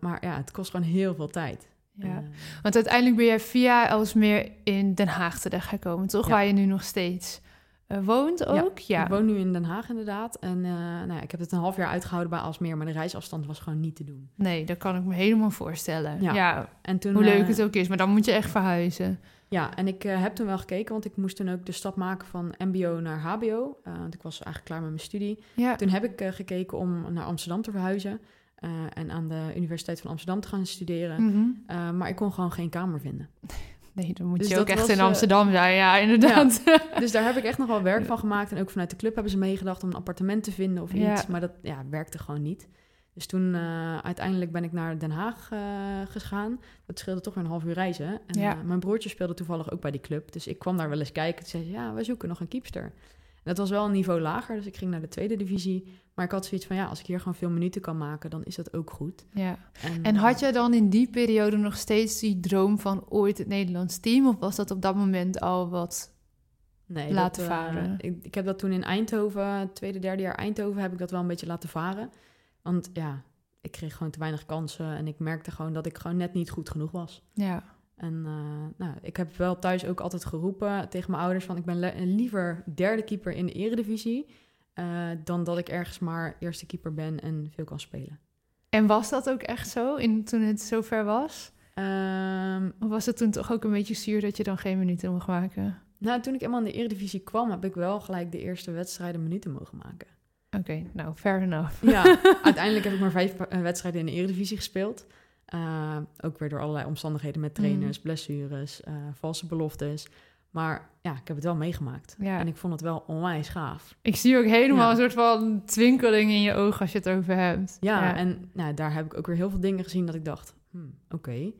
Maar ja, het kost gewoon heel veel tijd. Ja. Want uiteindelijk ben jij via Aalsmeer in Den Haag terechtgekomen, toch? Ja. Waar je nu nog steeds uh, woont ook? Ja. Ik woon nu in Den Haag inderdaad. En uh, nou ja, ik heb het een half jaar uitgehouden bij Aalsmeer. Maar de reisafstand was gewoon niet te doen. Nee, dat kan ik me helemaal voorstellen. Ja. Ja, En toen, hoe leuk uh, het ook is. Maar dan moet je echt verhuizen. Ja, en ik heb toen wel gekeken, want ik moest toen ook de stap maken van MBO naar HBO. Want ik was eigenlijk klaar met mijn studie. Ja. Toen heb ik gekeken om naar Amsterdam te verhuizen. Uh, en aan de Universiteit van Amsterdam te gaan studeren. Mm -hmm. maar ik kon gewoon geen kamer vinden. Nee, dan moet Dus je ook echt was, in Amsterdam zijn. Ja, inderdaad. Ja. dus daar heb ik echt nog wel werk van gemaakt. En ook vanuit de club hebben ze meegedacht om een appartement te vinden of Ja. iets. Maar dat ja, werkte gewoon niet. Dus toen uh, uiteindelijk ben ik naar Den Haag uh, gegaan. Dat scheelde toch weer een half uur reizen. En Ja. uh, mijn broertje speelde toevallig ook bij die club. Dus ik kwam daar wel eens kijken. Toen zei ze, ja, we zoeken nog een keepster. En dat was wel een niveau lager, dus ik ging naar de tweede divisie. Maar ik had zoiets van, ja, als ik hier gewoon veel minuten kan maken, dan is dat ook goed. Ja. En, En had jij dan in die periode nog steeds die droom van ooit het Nederlands team? Of was dat op dat moment al wat nee, laten dat, uh, varen? Ik, ik heb dat toen in Eindhoven, tweede, derde jaar Eindhoven, heb ik dat wel een beetje laten varen. Want ja, ik kreeg gewoon te weinig kansen en ik merkte gewoon dat ik gewoon net niet goed genoeg was. Ja. En uh, nou, ik heb wel thuis ook altijd geroepen tegen mijn ouders van ik ben liever derde keeper in de eredivisie uh, dan dat ik ergens maar eerste keeper ben en veel kan spelen. En was dat ook echt zo in, toen het zover was? Um, of was het toen toch ook een beetje zuur dat je dan geen minuten mocht maken? Nou, toen ik eenmaal in de eredivisie kwam, heb ik wel gelijk de eerste wedstrijden minuten mogen maken. Oké, okay, nou, fair enough. Ja, uiteindelijk heb ik maar vijf uh, wedstrijden in de eredivisie gespeeld. Uh, ook weer door allerlei omstandigheden met trainers, mm. blessures, uh, valse beloftes. Maar ja, ik heb het wel meegemaakt. Ja. En ik vond het wel onwijs gaaf. Ik zie ook helemaal ja. een soort van twinkeling in je ogen als je het over hebt. Ja, ja. en nou, daar heb ik ook weer heel veel dingen gezien dat ik dacht, hmm, oké. Okay.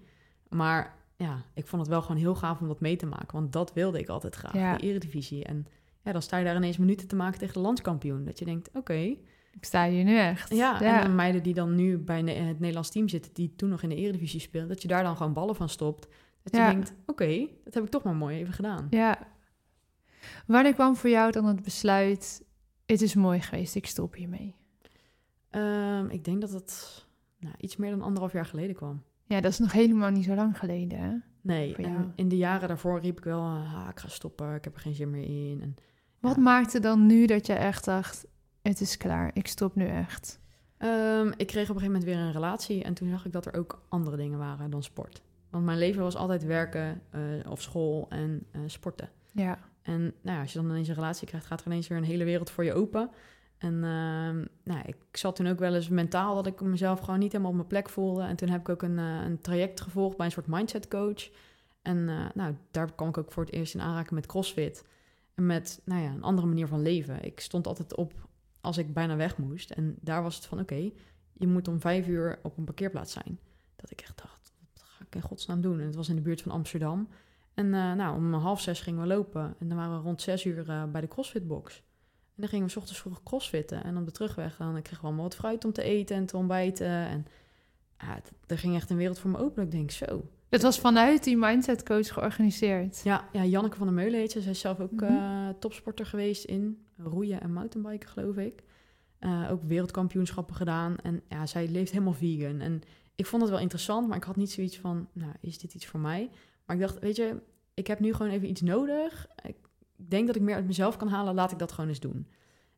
Maar ja, ik vond het wel gewoon heel gaaf om dat mee te maken. Want dat wilde ik altijd graag, ja. de eredivisie. En ja, dan sta je daar ineens minuten te maken tegen de landskampioen. Dat je denkt, oké. Okay, ik sta hier nu echt. Ja, ja, en de meiden die dan nu bij het Nederlands team zitten, die toen nog in de Eredivisie speelden, dat je daar dan gewoon ballen van stopt. Dat ja. je denkt, oké, okay, dat heb ik toch maar mooi even gedaan. Ja. Wanneer kwam voor jou dan het besluit, het is mooi geweest, ik stop hiermee? Um, ik denk dat het nou, iets meer dan anderhalf jaar geleden kwam. Ja, dat is nog helemaal niet zo lang geleden, hè? Nee, in de jaren daarvoor riep ik wel, ah, ik ga stoppen, ik heb er geen zin meer in. En, Wat ja. maakte dan nu dat je echt dacht, het is klaar, ik stop nu echt? Ehm, ik kreeg op een gegeven moment weer een relatie en toen zag ik dat er ook andere dingen waren dan sport. Want mijn leven was altijd werken uh, of school en uh, sporten. Ja. En nou ja, als je dan ineens een relatie krijgt, gaat er ineens weer een hele wereld voor je open. En uh, nou, ik zat toen ook wel eens mentaal dat ik mezelf gewoon niet helemaal op mijn plek voelde. En toen heb ik ook een, uh, een traject gevolgd bij een soort mindset coach. En nou, daar kwam ik ook voor het eerst in aanraken met CrossFit. En met nou ja, een andere manier van leven. Ik stond altijd op als ik bijna weg moest. En daar was het van, oké, je moet om vijf uur op een parkeerplaats zijn. Dat ik echt dacht, ik in godsnaam doen? En het was in de buurt van Amsterdam. En uh, nou, om half zes gingen we lopen. En dan waren we rond zes uur uh, bij de CrossFit-box. En dan gingen we s ochtends vroeg crossfitten. En op de terugweg dan kregen we allemaal wat fruit om te eten en te ontbijten. En ja, er ging echt een wereld voor me open. Ik denk, zo. Het was vanuit die mindset coach georganiseerd. Ja, ja Janneke van der Meulen heet ze. Zij is zelf ook mm -hmm. uh, topsporter geweest in roeien en mountainbiken, geloof ik. Uh, ook wereldkampioenschappen gedaan. En ja, zij leeft helemaal vegan. En ik vond het wel interessant, maar ik had niet zoiets van, nou, is dit iets voor mij? Maar ik dacht, weet je, ik heb nu gewoon even iets nodig. Ik denk dat ik meer uit mezelf kan halen, laat ik dat gewoon eens doen.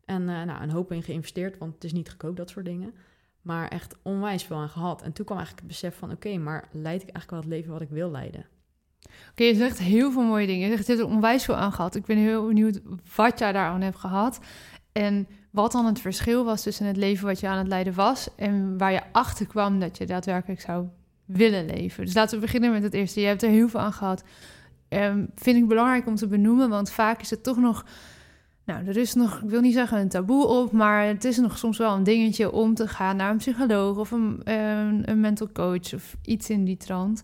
En uh, nou, een hoop in geïnvesteerd, want het is niet goedkoop, dat soort dingen. Maar echt onwijs veel aan gehad. En toen kwam eigenlijk het besef van, oké, maar leid ik eigenlijk wel het leven wat ik wil leiden? Oké, je zegt heel veel mooie dingen. Je zegt, je hebt er onwijs veel aan gehad. Ik ben heel benieuwd wat jij daar aan hebt gehad. En wat dan het verschil was tussen het leven wat je aan het leiden was... en waar je achter kwam dat je daadwerkelijk zou willen leven. Dus laten we beginnen met het eerste. Je hebt er heel veel aan gehad. Um, vind ik belangrijk om te benoemen, want vaak is het toch nog... Nou, er is nog, ik wil niet zeggen een taboe op, maar het is nog soms wel een dingetje om te gaan naar een psycholoog of een, een, een mental coach of iets in die trant.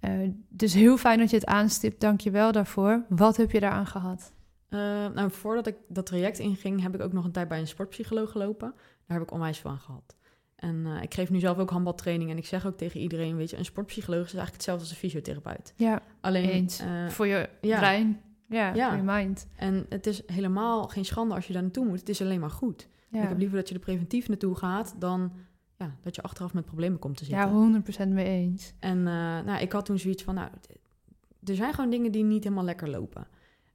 Uh, dus heel fijn dat je het aanstipt, dank je wel daarvoor. Wat heb je daaraan gehad? Uh, nou, voordat ik dat traject inging, heb ik ook nog een tijd bij een sportpsycholoog gelopen. Daar heb ik onwijs aan gehad. En uh, ik geef nu zelf ook handbaltraining en ik zeg ook tegen iedereen, weet je, een sportpsycholoog is eigenlijk hetzelfde als een fysiotherapeut. Ja, Alleen eens. Uh, voor je ja, brein, ja, je mind. En het is helemaal geen schande als je daar naartoe moet. Het is alleen maar goed. Ja. Ik heb liever dat je er preventief naartoe gaat dan ja, dat je achteraf met problemen komt te zitten. Ja, 100% mee eens. En uh, nou, ik had toen zoiets van, nou, er zijn gewoon dingen die niet helemaal lekker lopen.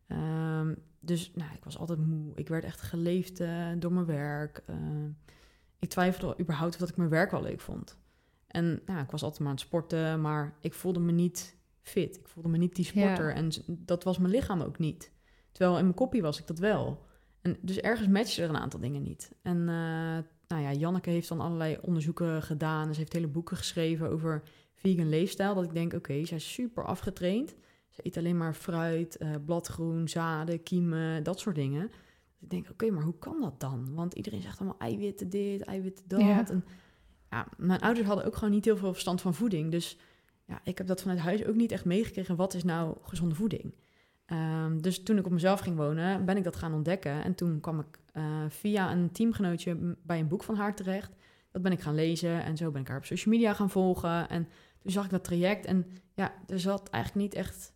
Um, dus nou, ik was altijd moe. Ik werd echt geleefd door mijn werk ik twijfelde überhaupt of dat ik mijn werk wel leuk vond. En nou, ik was altijd maar aan het sporten, maar ik voelde me niet fit. Ik voelde me niet die sporter. Ja. En dat was mijn lichaam ook niet. Terwijl in mijn kopie was ik dat wel. En dus ergens matchten er een aantal dingen niet. En uh, nou ja, Janneke heeft dan allerlei onderzoeken gedaan. Ze heeft hele boeken geschreven over vegan leefstijl. Dat ik denk, oké, okay, zij is super afgetraind. Ze eet alleen maar fruit, uh, bladgroen, zaden, kiemen, dat soort dingen. Dus ik denk, oké, okay, maar hoe kan dat dan? Want iedereen zegt allemaal eiwitten dit, eiwitten dat. Ja. En ja, mijn ouders hadden ook gewoon niet heel veel verstand van voeding. Dus ja, ik heb dat vanuit huis ook niet echt meegekregen. Wat is nou gezonde voeding? Um, dus toen ik op mezelf ging wonen, ben ik dat gaan ontdekken. En toen kwam ik uh, via een teamgenootje bij een boek van haar terecht. Dat ben ik gaan lezen en zo ben ik haar op social media gaan volgen. En toen zag ik dat traject en ja, er zat eigenlijk niet echt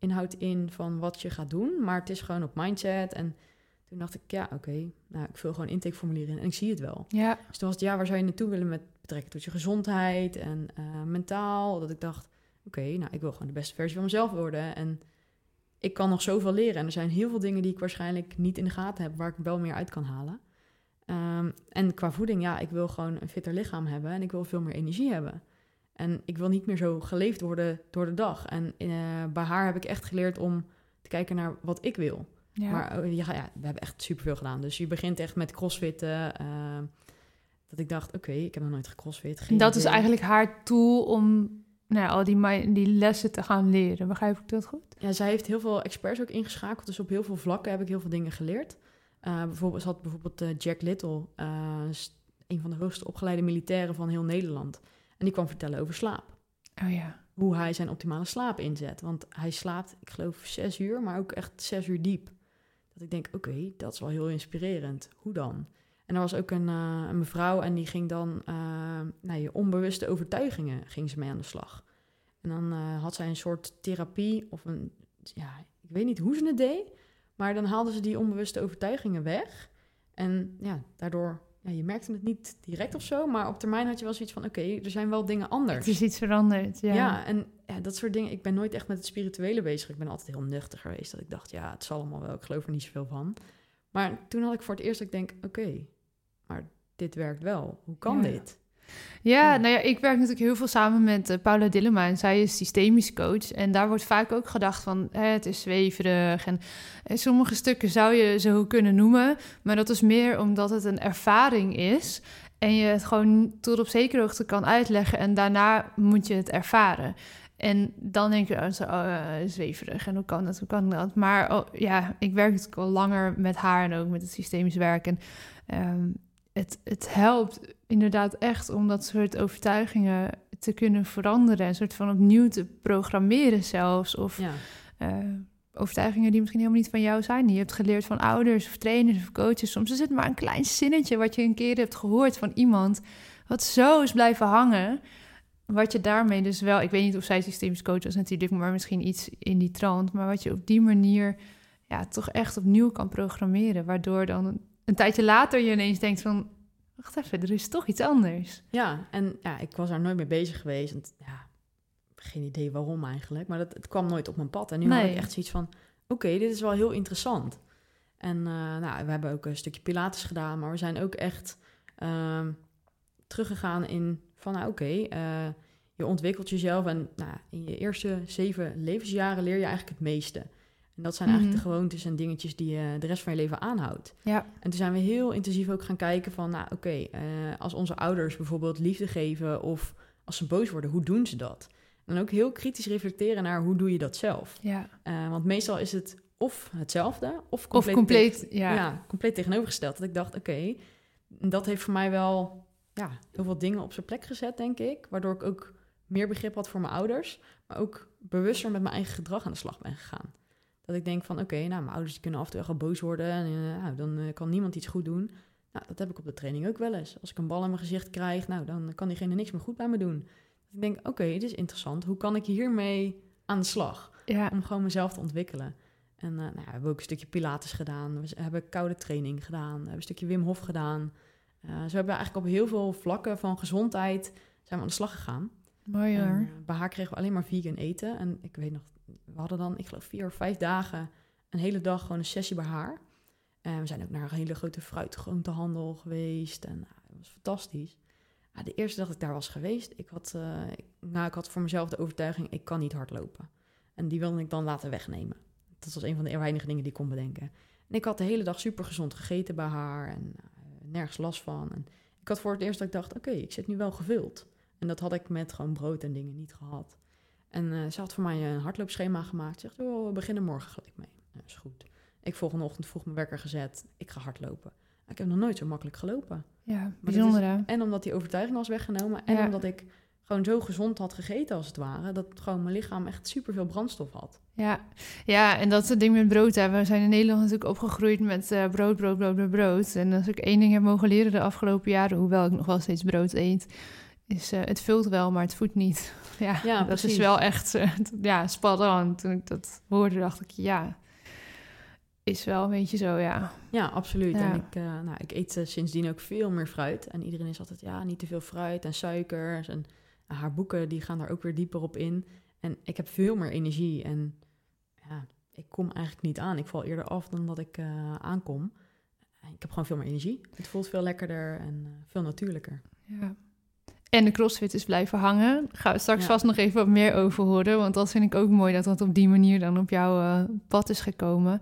inhoud in van wat je gaat doen. Maar het is gewoon op mindset en toen dacht ik, ja, oké, okay, nou, ik vul gewoon intakeformulieren in en ik zie het wel. Ja. Dus toen was het, ja, waar zou je naartoe willen met betrekking tot je gezondheid en uh, mentaal? Dat ik dacht, oké, okay, nou, ik wil gewoon de beste versie van mezelf worden. En ik kan nog zoveel leren. En er zijn heel veel dingen die ik waarschijnlijk niet in de gaten heb, waar ik wel meer uit kan halen. Um, en qua voeding, ja, ik wil gewoon een fitter lichaam hebben en ik wil veel meer energie hebben. En ik wil niet meer zo geleefd worden door de dag. En uh, bij haar heb ik echt geleerd om te kijken naar wat ik wil. Ja. Maar ja, ja, we hebben echt superveel gedaan. Dus je begint echt met crossfitten. Uh, dat ik dacht, oké, okay, ik heb nog nooit gecrossfit. Geen dat idee. is eigenlijk haar tool om nou ja, al die, die lessen te gaan leren. Begrijp ik dat goed? Ja, zij heeft heel veel experts ook ingeschakeld. Dus op heel veel vlakken heb ik heel veel dingen geleerd. Uh, bijvoorbeeld, ze had bijvoorbeeld uh, Jack Little, een van de hoogste opgeleide militairen van heel Nederland. En die kwam vertellen over slaap. Oh ja. Hoe hij zijn optimale slaap inzet. Want hij slaapt, ik geloof, zes uur, maar ook echt zes uur diep. Dat ik denk, oké, okay, dat is wel heel inspirerend. Hoe dan? En er was ook een, uh, een mevrouw en die ging dan, uh, nou, je onbewuste overtuigingen ging ze mee aan de slag. En dan uh, had zij een soort therapie of een, ja, ik weet niet hoe ze het deed, maar dan haalde ze die onbewuste overtuigingen weg. En ja, daardoor, ja, je merkte het niet direct of zo, maar op termijn had je wel zoiets van, oké, okay, er zijn wel dingen anders. Het is iets veranderd, ja. Ja, en ja, dat soort dingen. Ik ben nooit echt met het spirituele bezig. Ik ben altijd heel nuchter geweest. Dat ik dacht, ja, het zal allemaal wel. Ik geloof er niet zoveel van. Maar toen had ik voor het eerst dat ik denk, oké, okay, maar dit werkt wel. Hoe kan Ja. dit? Ja, nou ja, ik werk natuurlijk heel veel samen met eh, Paula Dillema en zij is systemisch coach. En daar wordt vaak ook gedacht van hè, het is zweverig en eh, sommige stukken zou je zo kunnen noemen. Maar dat is meer omdat het een ervaring is en je het gewoon tot op zekere hoogte kan uitleggen en daarna moet je het ervaren. En dan denk je, oh, zo, oh, eh, zweverig en hoe kan dat, hoe kan dat? Maar oh, ja, ik werk natuurlijk al langer met haar en ook met het systemisch werk. En ehm, het, het helpt inderdaad echt om dat soort overtuigingen te kunnen veranderen. Een soort van opnieuw te programmeren zelfs. Of Ja, eh, overtuigingen die misschien helemaal niet van jou zijn. Die je hebt geleerd van ouders of trainers of coaches. Soms is het maar een klein zinnetje wat je een keer hebt gehoord van iemand. Wat zo is blijven hangen. Wat je daarmee dus wel... Ik weet niet of zij systemisch coach was natuurlijk, maar misschien iets in die trant. Maar wat je op die manier ja, toch echt opnieuw kan programmeren. Waardoor dan een tijdje later je ineens denkt van... Wacht even, er is toch iets anders. ja en ja, ik was daar nooit mee bezig geweest. En, ja, geen idee waarom eigenlijk. Maar dat, het kwam nooit op mijn pad. En nu had Nee. ik echt zoiets van... Oké, dit is wel heel interessant. En eh, nou, we hebben ook een stukje pilates gedaan. Maar we zijn ook echt ehm, teruggegaan in van... Nou, oké, eh, je ontwikkelt jezelf. En nou, in je eerste zeven levensjaren leer je eigenlijk het meeste. En dat zijn eigenlijk Mhm. de gewoontes en dingetjes die je de rest van je leven aanhoudt. Ja, En toen zijn we heel intensief ook gaan kijken van, nou oké, eh, als onze ouders bijvoorbeeld liefde geven of als ze boos worden, hoe doen ze dat? En ook heel kritisch reflecteren naar hoe doe je dat zelf? ja. Eh, want meestal is het of hetzelfde of Of compleet, compleet, tegen- ja. ja, compleet tegenovergesteld. Dat ik dacht, oké, dat heeft voor mij wel ja, heel veel dingen op zijn plek gezet, denk ik. Waardoor ik ook meer begrip had voor mijn ouders, maar ook bewuster met mijn eigen gedrag aan de slag ben gegaan. Dat ik denk van, oké, nou, mijn ouders die kunnen af en toe echt wel boos worden en eh, nou, dan eh, kan niemand iets goed doen. Nou, dat heb ik op de training ook wel eens. Als ik een bal in mijn gezicht krijg, nou, dan kan diegene niks meer goed bij me doen. Dat ik denk, oké, dit is interessant. Hoe kan ik hiermee aan de slag? ja. om gewoon mezelf te ontwikkelen. En eh, nou, ja, we hebben ook een stukje Pilates gedaan. We hebben koude training gedaan. We hebben een stukje Wim Hof gedaan. Eh zo hebben we eigenlijk op heel veel vlakken van gezondheid zijn we aan de slag gegaan. Mooi En, hoor. bij haar kregen we alleen maar vegan eten. En ik weet nog, we hadden dan, ik geloof, vier of vijf dagen een hele dag gewoon een sessie bij haar. En we zijn ook naar een hele grote fruitgroentehandel geweest. En nou, het was fantastisch. Ja, de eerste dag dat ik daar was geweest, ik had, eh, ik, nou, ik had voor mezelf de overtuiging, ik kan niet hardlopen. En die wilde ik dan laten wegnemen. Dat was een van de weinige dingen die ik kon bedenken. En ik had de hele dag super gezond gegeten bij haar en eh, nergens last van. En ik had voor het eerst dat ik dacht, oké, ik zit nu wel gevuld. En dat had ik met gewoon brood en dingen niet gehad. En eh, ze had voor mij een hardloopschema gemaakt. Ze zegt, oh, we beginnen morgen gelijk mee. Ja, is goed. Ik volgende ochtend vroeg mijn wekker gezet. Ik ga hardlopen. Ik heb nog nooit zo makkelijk gelopen. Ja, bijzonder? En omdat die overtuiging was weggenomen. En Ja. omdat ik gewoon zo gezond had gegeten als het ware. Dat gewoon mijn lichaam echt superveel brandstof had. Ja. ja, en dat is het ding met brood. Hè. We zijn in Nederland natuurlijk opgegroeid met eh, brood, brood, brood, brood, brood. En als ik één ding heb mogen leren de afgelopen jaren, hoewel ik nog wel steeds brood eet, is eh, het vult wel, maar het voedt niet. Ja, Ja, dat precies. is wel echt eh, ja, on. Toen ik dat hoorde, dacht ik, ja, is wel een beetje zo, ja. Ja, absoluut. Ja. En ik, eh, nou, ik eet sindsdien ook veel meer fruit. En iedereen is altijd, ja, niet te veel fruit en suikers. En haar boeken, die gaan daar ook weer dieper op in. En ik heb veel meer energie. En ja, ik kom eigenlijk niet aan. Ik val eerder af dan dat ik aankom. Ik heb gewoon veel meer energie. Het voelt veel lekkerder en veel natuurlijker. Ja. En de crossfit is blijven hangen. Gaan we straks Ja. vast nog even wat meer over horen. Want dat vind ik ook mooi dat dat op die manier dan op jouw eh, pad is gekomen.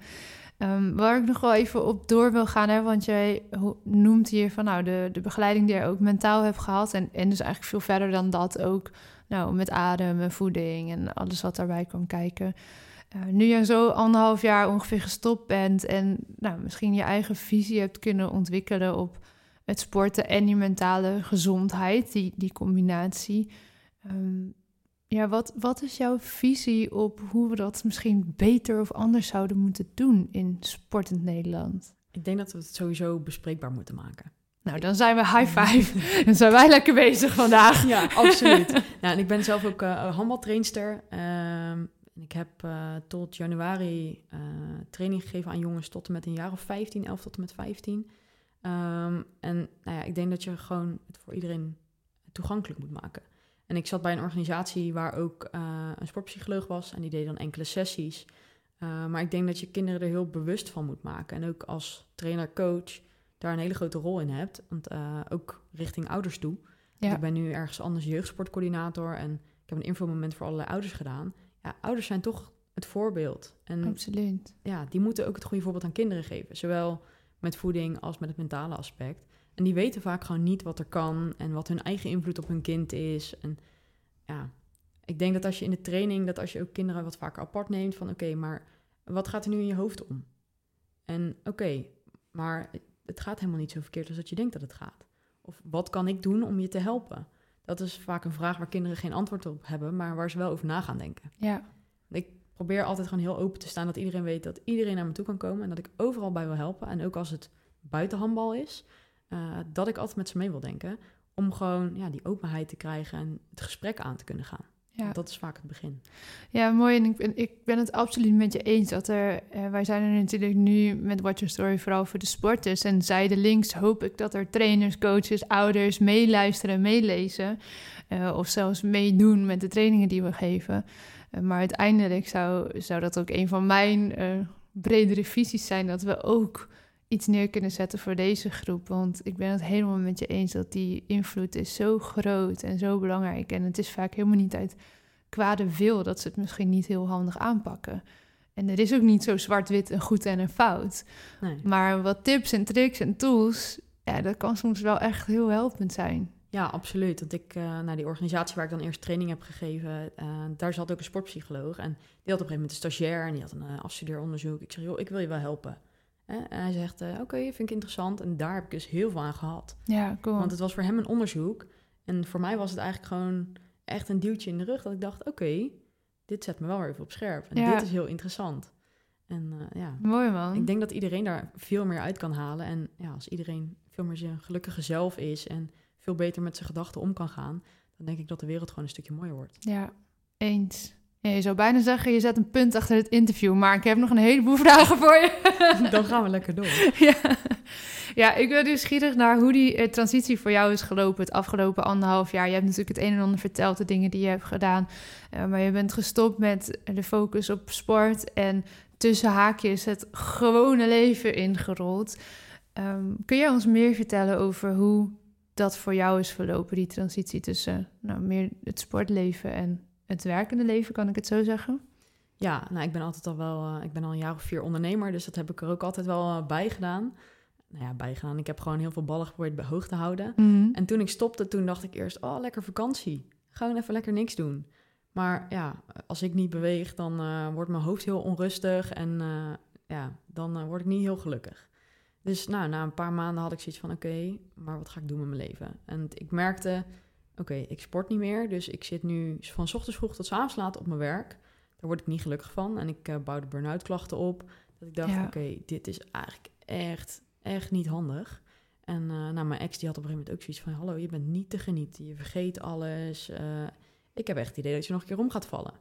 Ehm, waar ik nog wel even op door wil gaan, hè, want jij noemt hier van nou, de, de begeleiding die je ook mentaal hebt gehad. En, en dus eigenlijk veel verder dan dat ook nou, met adem en voeding en alles wat daarbij kwam kijken. Eh, nu je zo anderhalf jaar ongeveer gestopt bent en nou, misschien je eigen visie hebt kunnen ontwikkelen op het sporten en je mentale gezondheid, die, die combinatie. Ehm, ja, wat, wat is jouw visie op hoe we dat misschien beter of anders zouden moeten doen in sportend Nederland? Ik denk dat we het sowieso bespreekbaar moeten maken. Nou, dan zijn we high five. dan zijn wij lekker bezig vandaag. Ja, absoluut. nou, en ik ben zelf ook handbaltrainster. En ik heb eh, tot januari eh, training gegeven aan jongens tot en met een jaar of 15, 11 tot en met 15. Ehm, en nou ja, ik denk dat je gewoon het voor iedereen toegankelijk moet maken. En ik zat bij een organisatie waar ook eh, een sportpsycholoog was en die deed dan enkele sessies. Uh, maar ik denk dat je kinderen er heel bewust van moet maken. En ook als trainer-coach daar een hele grote rol in hebt. Want eh, ook richting ouders toe. Ja. Ik ben nu ergens anders jeugdsportcoördinator en ik heb een infomoment voor allerlei ouders gedaan. Ja, ouders zijn toch het voorbeeld. En Absoluut. ja, die moeten ook het goede voorbeeld aan kinderen geven. Zowel met voeding als met het mentale aspect. En die weten vaak gewoon niet wat er kan en wat hun eigen invloed op hun kind is. En ja, ik denk dat als je in de training, dat als je ook kinderen wat vaker apart neemt, van oké, maar wat gaat er nu in je hoofd om? En oké, maar het gaat helemaal niet zo verkeerd als dat je denkt dat het gaat. Of wat kan ik doen om je te helpen? Dat is vaak een vraag waar kinderen geen antwoord op hebben, maar waar ze wel over na gaan denken. Ja. Ik probeer altijd gewoon heel open te staan, dat iedereen weet dat iedereen naar me toe kan komen en dat ik overal bij wil helpen. En ook als het buiten handbal is, eh, dat ik altijd met ze mee wil denken. Om gewoon ja, die openheid te krijgen en het gesprek aan te kunnen gaan. Ja. Dat is vaak het begin. Ja, mooi. En ik ben, ik ben het absoluut met je eens. Dat er, eh, wij zijn er natuurlijk nu met Watch Your Story vooral voor de sporters. En zijdelings hoop ik dat er trainers, coaches, ouders meeluisteren, meelezen. eh, of zelfs meedoen met de trainingen die we geven. Eh, maar uiteindelijk zou, zou dat ook een van mijn eh, bredere visies zijn. Dat we ook iets neer kunnen zetten voor deze groep. Want ik ben het helemaal met je eens dat die invloed is zo groot en zo belangrijk. En het is vaak helemaal niet uit kwade wil dat ze het misschien niet heel handig aanpakken. En er is ook niet zo zwart-wit een goed en een fout. Nee. Maar wat tips en tricks en tools, ja, dat kan soms wel echt heel helpend zijn. Ja, absoluut. Want ik, uh, naar die organisatie waar ik dan eerst training heb gegeven, uh, daar zat ook een sportpsycholoog. En die had op een gegeven moment een stagiair en die had een uh, afstudeeronderzoek. Ik zeg, joh, ik wil je wel helpen. En hij zegt, oké, okay, vind ik interessant. En daar heb ik dus heel veel aan gehad. Ja, cool. Want het was voor hem een onderzoek. En voor mij was het eigenlijk gewoon echt een duwtje in de rug. Dat ik dacht, oké, okay, dit zet me wel weer even op scherp. En Ja. dit is heel interessant. En uh, ja, Mooi man. ik denk dat iedereen daar veel meer uit kan halen. En ja, als iedereen veel meer zijn gelukkige zelf is... en veel beter met zijn gedachten om kan gaan... dan denk ik dat de wereld gewoon een stukje mooier wordt. Ja, eens. Ja, je zou bijna zeggen, je zet een punt achter het interview, maar ik heb nog een heleboel vragen voor je. Dan gaan we lekker door. ja. ja, ik ben nieuwsgierig naar hoe die eh, transitie voor jou is gelopen het afgelopen anderhalf jaar. Je hebt natuurlijk het een en ander verteld, de dingen die je hebt gedaan. Uh, maar je bent gestopt met de focus op sport en tussen haakjes het gewone leven ingerold. Um, kun jij ons meer vertellen over hoe dat voor jou is verlopen, die transitie tussen nou, meer het sportleven en het werkende leven, kan ik het zo zeggen? Ja, nou, ik ben altijd al wel, uh, ik ben al een jaar of vier ondernemer, dus dat heb ik er ook altijd wel uh, bij gedaan. Nou ja, bijgedaan. Ik heb gewoon heel veel ballen geprobeerd bij hoog te houden. Mm -hmm. En toen ik stopte, toen dacht ik eerst, oh, lekker vakantie. Gewoon even lekker niks doen. Maar ja, als ik niet beweeg, dan uh, wordt mijn hoofd heel onrustig en ja, dan word ik niet heel gelukkig. Dus nou, na een paar maanden had ik zoiets van, oké, okay, maar wat ga ik doen met mijn leven? En ik merkte, oké, okay, ik sport niet meer, dus ik zit nu van ochtends vroeg tot avonds laat op mijn werk. Daar word ik niet gelukkig van en ik uh, bouwde burn-out klachten op. Dat ik dacht, ja. oké, okay, dit is eigenlijk echt, echt niet handig. En uh, nou, mijn ex die had op een gegeven moment ook zoiets van, hallo, je bent niet te genieten, je vergeet alles. Uh, ik heb echt het idee dat je nog een keer om gaat vallen.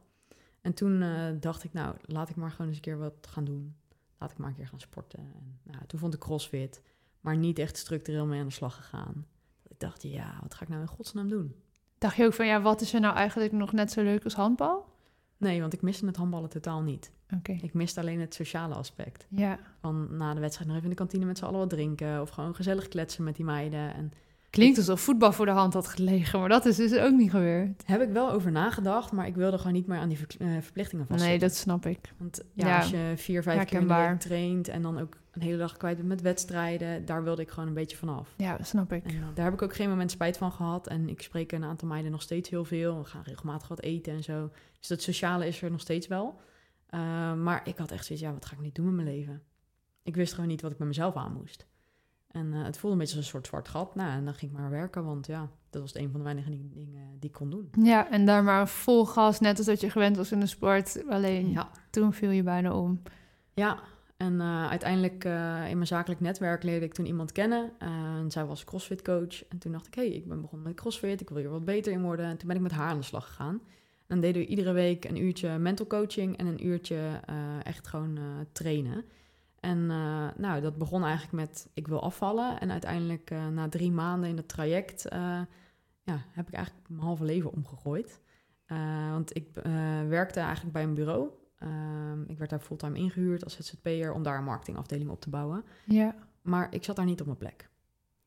En toen dacht ik, nou, laat ik maar gewoon eens een keer wat gaan doen. Laat ik maar een keer gaan sporten. En, nou, toen vond ik crossfit, maar niet echt structureel mee aan de slag gegaan. Ik dacht, ja, wat ga ik nou in godsnaam doen? Dacht je ook van, ja, wat is er nou eigenlijk nog net zo leuk als handbal? Nee, want ik miste het handballen totaal niet. Okay. Ik miste alleen het sociale aspect. Ja. Van na de wedstrijd nog even in de kantine met z'n allen wat drinken. Of gewoon gezellig kletsen met die meiden. En Klinkt alsof voetbal voor de hand had gelegen, maar dat is dus ook niet gebeurd. Heb ik wel over nagedacht, maar ik wilde gewoon niet meer aan die uh, verplichtingen vastzitten. Nee, dat snap ik. Want ja, ja als je vier, vijf keer in de week traint en dan ook een hele dag kwijt bent met wedstrijden, daar wilde ik gewoon een beetje vanaf. Ja, dat snap ik. En uh, daar heb ik ook geen moment spijt van gehad. En ik spreek een aantal meiden nog steeds heel veel. We gaan regelmatig wat eten en zo. Dus dat sociale is er nog steeds wel. Uh, maar ik had echt zoiets, ja, wat ga ik niet doen met mijn leven? Ik wist gewoon niet wat ik met mezelf aan moest. En uh, het voelde een beetje als een soort zwart gat. Nou, en dan ging ik maar werken, want ja, dat was een van de weinige dingen die ik kon doen. Ja, en daar maar vol gas, net als dat je gewend was in de sport. Alleen ja. toen viel je bijna om. Ja, en uh, uiteindelijk uh, in mijn zakelijk netwerk leerde ik toen iemand kennen. en zij was crossfit coach. En toen dacht ik, hé, hey, ik ben begonnen met crossfit. Ik wil hier wat beter in worden. En toen ben ik met haar aan de slag gegaan. En dan deden we iedere week een uurtje mental coaching en een uurtje echt gewoon trainen. En uh, nou, dat begon eigenlijk met ik wil afvallen. En uiteindelijk uh, na drie maanden in dat traject uh, ja, heb ik eigenlijk mijn halve leven omgegooid. want ik werkte eigenlijk bij een bureau. ik werd daar fulltime ingehuurd als ZZP'er om daar een marketingafdeling op te bouwen. Ja. maar ik zat daar niet op mijn plek.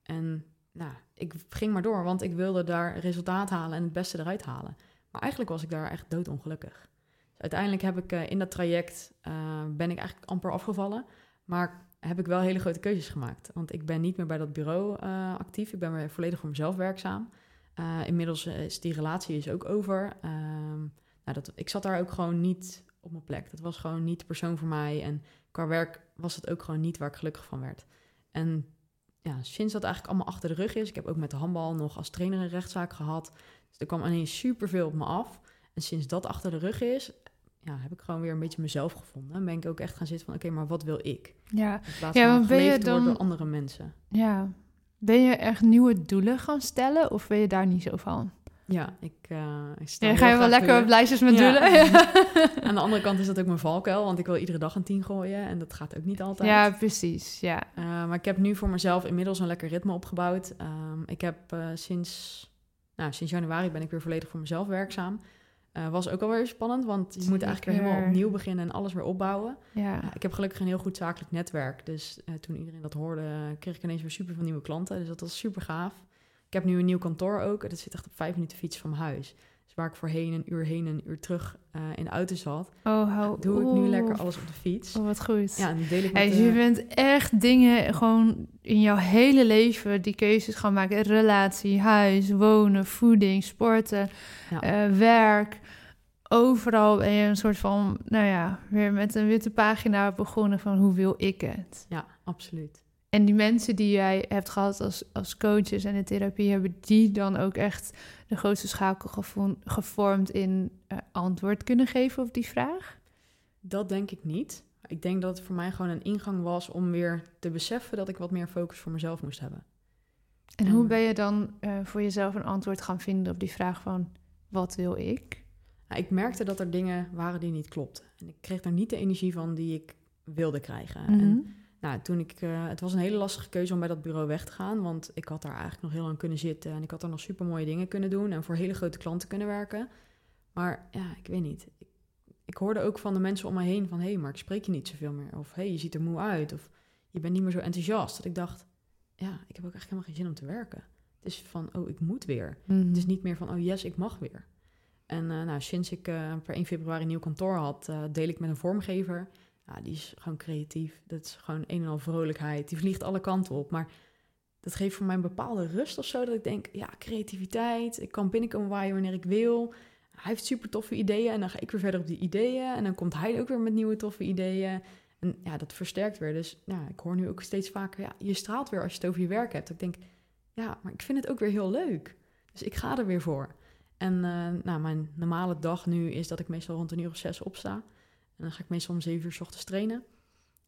En nou, ik ging maar door, want ik wilde daar resultaat halen en het beste eruit halen. Maar eigenlijk was ik daar echt doodongelukkig. Uiteindelijk heb ik uh, in dat traject, uh, ben ik eigenlijk amper afgevallen. Maar heb ik wel hele grote keuzes gemaakt. Want ik ben niet meer bij dat bureau uh, actief. Ik ben weer volledig voor mezelf werkzaam. inmiddels is die relatie is ook over. Ehm, nou, dat, ik zat daar ook gewoon niet op mijn plek. Dat was gewoon niet de persoon voor mij. En qua werk was het ook gewoon niet waar ik gelukkig van werd. En ja, sinds dat eigenlijk allemaal achter de rug is, ik heb ook met de handbal nog als trainer een rechtszaak gehad. Dus er kwam ineens superveel op me af. En sinds dat achter de rug is, ja, heb ik gewoon weer een beetje mezelf gevonden. En ben ik ook echt gaan zitten van, oké, maar wat wil ik? Ja, in plaats ja, van ben je dan door andere mensen. Ja, ben je echt nieuwe doelen gaan stellen of ben je daar niet zo van? Ja, ik, uh, ik sta ja, Ga je wel lekker op lijstjes met ja. doelen? Aan de andere kant is dat ook mijn valkuil, want ik wil iedere dag een tien gooien en dat gaat ook niet altijd. Ja, precies, ja. Uh, maar ik heb nu voor mezelf inmiddels een lekker ritme opgebouwd. Um, ik heb uh, sinds, nou, sinds januari ben ik weer volledig voor mezelf werkzaam. Was ook alweer spannend, want je moet eigenlijk weer helemaal opnieuw beginnen en alles weer opbouwen. Ja. ik heb gelukkig een heel goed zakelijk netwerk, dus toen iedereen dat hoorde, kreeg ik ineens weer super veel nieuwe klanten. Dus dat was super gaaf. Ik heb nu een nieuw kantoor ook. Dat zit echt op vijf minuten fiets van mijn huis. Dus waar ik voorheen een uur heen en een uur terug uh, in de auto zat, oh, hou, doe ik nu lekker alles op de fiets. Oh, wat goed. Ja, en deel ik met hey, de... Je bent echt dingen gewoon in jouw hele leven die keuzes gaan maken. Relatie, huis, wonen, voeding, sporten, ja. uh, werk. Overal ben je een soort van, nou ja, weer met een witte pagina begonnen van hoe wil ik het? Ja, absoluut. En die mensen die jij hebt gehad als, als coaches en in therapie, hebben die dan ook echt de grootste schakel gevormd in uh, antwoord kunnen geven op die vraag? Dat denk ik niet. Ik denk dat het voor mij gewoon een ingang was om weer te beseffen dat ik wat meer focus voor mezelf moest hebben. En hoe ben je dan uh, voor jezelf een antwoord gaan vinden op die vraag van wat wil ik? Nou, ik merkte dat er dingen waren die niet klopten. En ik kreeg daar niet de energie van die ik wilde krijgen. En nou, toen ik, uh, het was een hele lastige keuze om bij dat bureau weg te gaan, want ik had daar eigenlijk nog heel lang kunnen zitten en ik had daar nog super mooie dingen kunnen doen en voor hele grote klanten kunnen werken. Maar ja, ik weet niet. Ik, ik hoorde ook van de mensen om me heen van, hé, hey, maar ik spreek je niet zoveel meer. Of, hé, hey, je ziet er moe uit. Of, je bent niet meer zo enthousiast. Dat ik dacht, ja, ik heb ook eigenlijk helemaal geen zin om te werken. Het is van, oh, ik moet weer. Mm. Het is niet meer van, oh yes, ik mag weer. En uh, nou, sinds ik uh, per 1 februari een nieuw kantoor had, deel ik met een vormgever ja, die is gewoon creatief. Dat is gewoon een en al vrolijkheid. Die vliegt alle kanten op. Maar dat geeft voor mij een bepaalde rust of zo. Dat ik denk, ja, creativiteit. Ik kan binnenkomen waaien wanneer ik wil. Hij heeft super toffe ideeën. En dan ga ik weer verder op die ideeën. En dan komt hij ook weer met nieuwe toffe ideeën. En ja, dat versterkt weer. Dus ja, ik hoor nu ook steeds vaker, ja, je straalt weer als je het over je werk hebt. ik denk, ja, maar ik vind het ook weer heel leuk. Dus ik ga er weer voor. En uh, nou, mijn normale dag nu is dat ik meestal rond een uur of zes opsta. En dan ga ik meestal om zeven uur s ochtends trainen.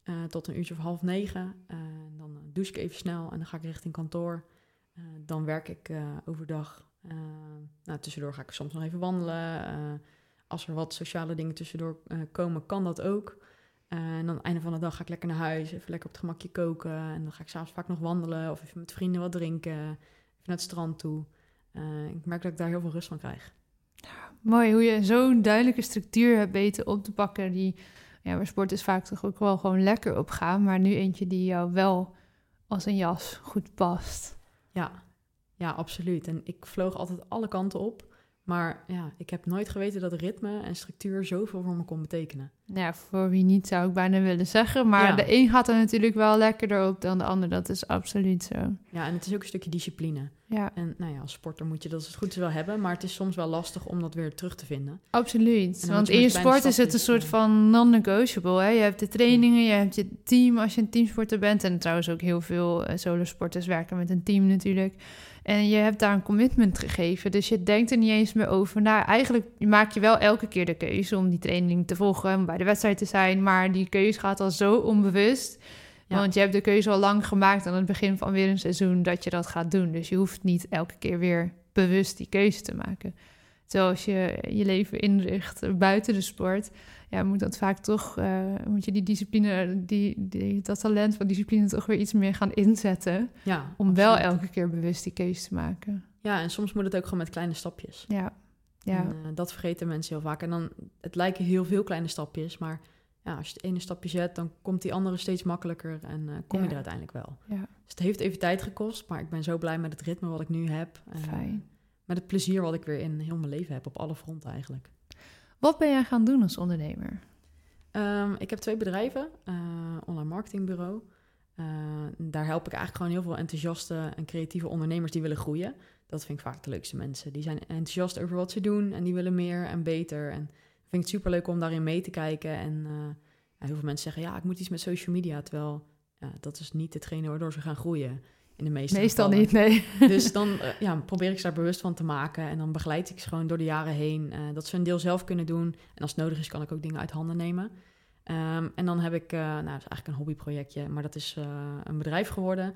Uh, tot een uurtje of half negen. Uh, dan douche ik even snel en dan ga ik richting kantoor. Dan werk ik overdag. nou, tussendoor ga ik soms nog even wandelen. als er wat sociale dingen tussendoor komen, kan dat ook. en dan einde van de dag ga ik lekker naar huis. Even lekker op het gemakje koken. En dan ga ik s'avonds vaak nog wandelen. Of even met vrienden wat drinken. Even naar het strand toe. ik merk dat ik daar heel veel rust van krijg. Mooi hoe je zo'n duidelijke structuur hebt weten op te pakken. Die, ja, waar sport is vaak toch ook wel gewoon lekker op gaan. Maar nu eentje die jou wel als een jas goed past. Ja, ja, absoluut. En ik vloog altijd alle kanten op. Maar ja, ik heb nooit geweten dat ritme en structuur zoveel voor me kon betekenen. Ja, voor wie niet zou ik bijna willen zeggen. Maar de een gaat er natuurlijk wel lekkerder op dan de ander. Dat is absoluut zo. Ja, en het is ook een stukje discipline. Ja. En nou ja, als sporter moet je dat het goed is wel hebben. Maar het is soms wel lastig om dat weer terug te vinden. Absoluut. Want in je sport is het een soort van non-negotiable. Je hebt de trainingen, je hebt je team als je een teamsporter bent. En trouwens ook heel veel uh, solo sporters werken met een team natuurlijk. En je hebt daar een commitment gegeven. Dus je denkt er niet eens meer over. Nou, eigenlijk maak je wel elke keer de keuze om die training te volgen, om bij de wedstrijd te zijn. Maar die keuze gaat al zo onbewust. Want je hebt de keuze al lang gemaakt aan het begin van weer een seizoen dat je dat gaat doen. Dus je hoeft niet elke keer weer bewust die keuze te maken. Zoals je je leven inricht buiten de sport, ja, moet dat vaak toch, uh, moet je die discipline, die, die, dat talent van discipline toch weer iets meer gaan inzetten. Ja, om wel elke keer bewust die keuze te maken. Ja, en soms moet het ook gewoon met kleine stapjes. Ja, ja. En, uh, dat vergeten mensen heel vaak. En dan, het lijken heel veel kleine stapjes, maar ja, als je het ene stapje zet, dan komt die andere steeds makkelijker en eh, kom je er uiteindelijk wel. Ja. Dus het heeft even tijd gekost, maar ik ben zo blij met het ritme wat ik nu heb. En, Fijn. Met het plezier wat ik weer in heel mijn leven heb, op alle fronten eigenlijk. Wat ben jij gaan doen als ondernemer? Ehm, ik heb twee bedrijven, eh, online marketingbureau. Eh, daar help ik eigenlijk gewoon heel veel enthousiaste en creatieve ondernemers die willen groeien. Dat vind ik vaak de leukste mensen. Die zijn enthousiast over wat ze doen en die willen meer en beter. En ik vind het superleuk om daarin mee te kijken. En eh, heel veel mensen zeggen, ja, ik moet iets met social media. Terwijl dat is niet hetgene waardoor ze gaan groeien. In de meeste Meestal gevallen. niet, nee. Dus dan eh, ja, probeer ik ze daar bewust van te maken. En dan begeleid ik ze gewoon door de jaren heen. eh, dat ze een deel zelf kunnen doen. En als het nodig is, kan ik ook dingen uit handen nemen. Ehm, en dan heb ik, eh, nou, dat is eigenlijk een hobbyprojectje, maar dat is een bedrijf geworden.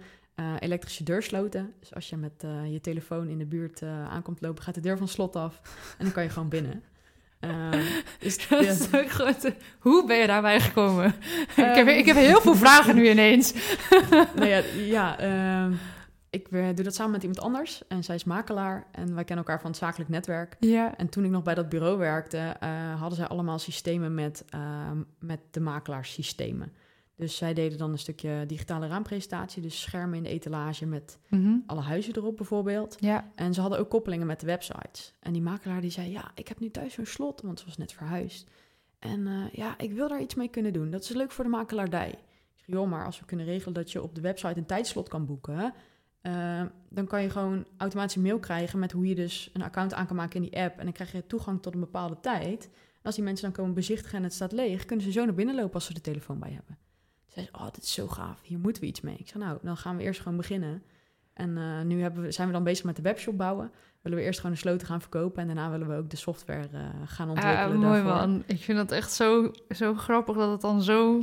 Elektrische deursloten. Dus als je met je telefoon in de buurt aankomt lopen, gaat de deur van slot af. En dan kan je gewoon binnen. Ehm, Dat is. Hoe ben je daarbij gekomen? ik, heb, Ehm. ik heb heel veel vragen nu ineens. nou ja, ja ehm, ik doe dat samen met iemand anders. En zij is makelaar. En wij kennen elkaar van het zakelijk netwerk. Ja. En toen ik nog bij dat bureau werkte, eh, hadden zij allemaal systemen met, met de makelaarssystemen. Dus zij deden dan een stukje digitale raampresentatie, dus schermen in de etalage met Mhm. alle huizen erop bijvoorbeeld. Ja. En ze hadden ook koppelingen met de websites. En die makelaar die zei, ja, ik heb nu thuis zo'n slot, want ze was net verhuisd. En eh, ja, ik wil daar iets mee kunnen doen. Dat is leuk voor de makelaardij. Ik zeg, joh, maar als we kunnen regelen dat je op de website een tijdslot kan boeken... eh, dan kan je gewoon automatisch een mail krijgen met hoe je dus een account aan kan maken in die app. En dan krijg je toegang tot een bepaalde tijd. En als die mensen dan komen bezichtigen en het staat leeg, kunnen ze zo naar binnen lopen als ze de telefoon bij hebben. Zei, oh, dit is zo gaaf, hier moeten we iets mee. Ik zei, nou, dan gaan we eerst gewoon beginnen. En eh, nu hebben we, zijn we dan bezig met de webshop bouwen. Willen we eerst gewoon de sloten gaan verkopen en daarna willen we ook de software eh, gaan ontwikkelen. Ah, mooi daarvoor. man. Ik vind dat echt zo, zo grappig dat het dan zo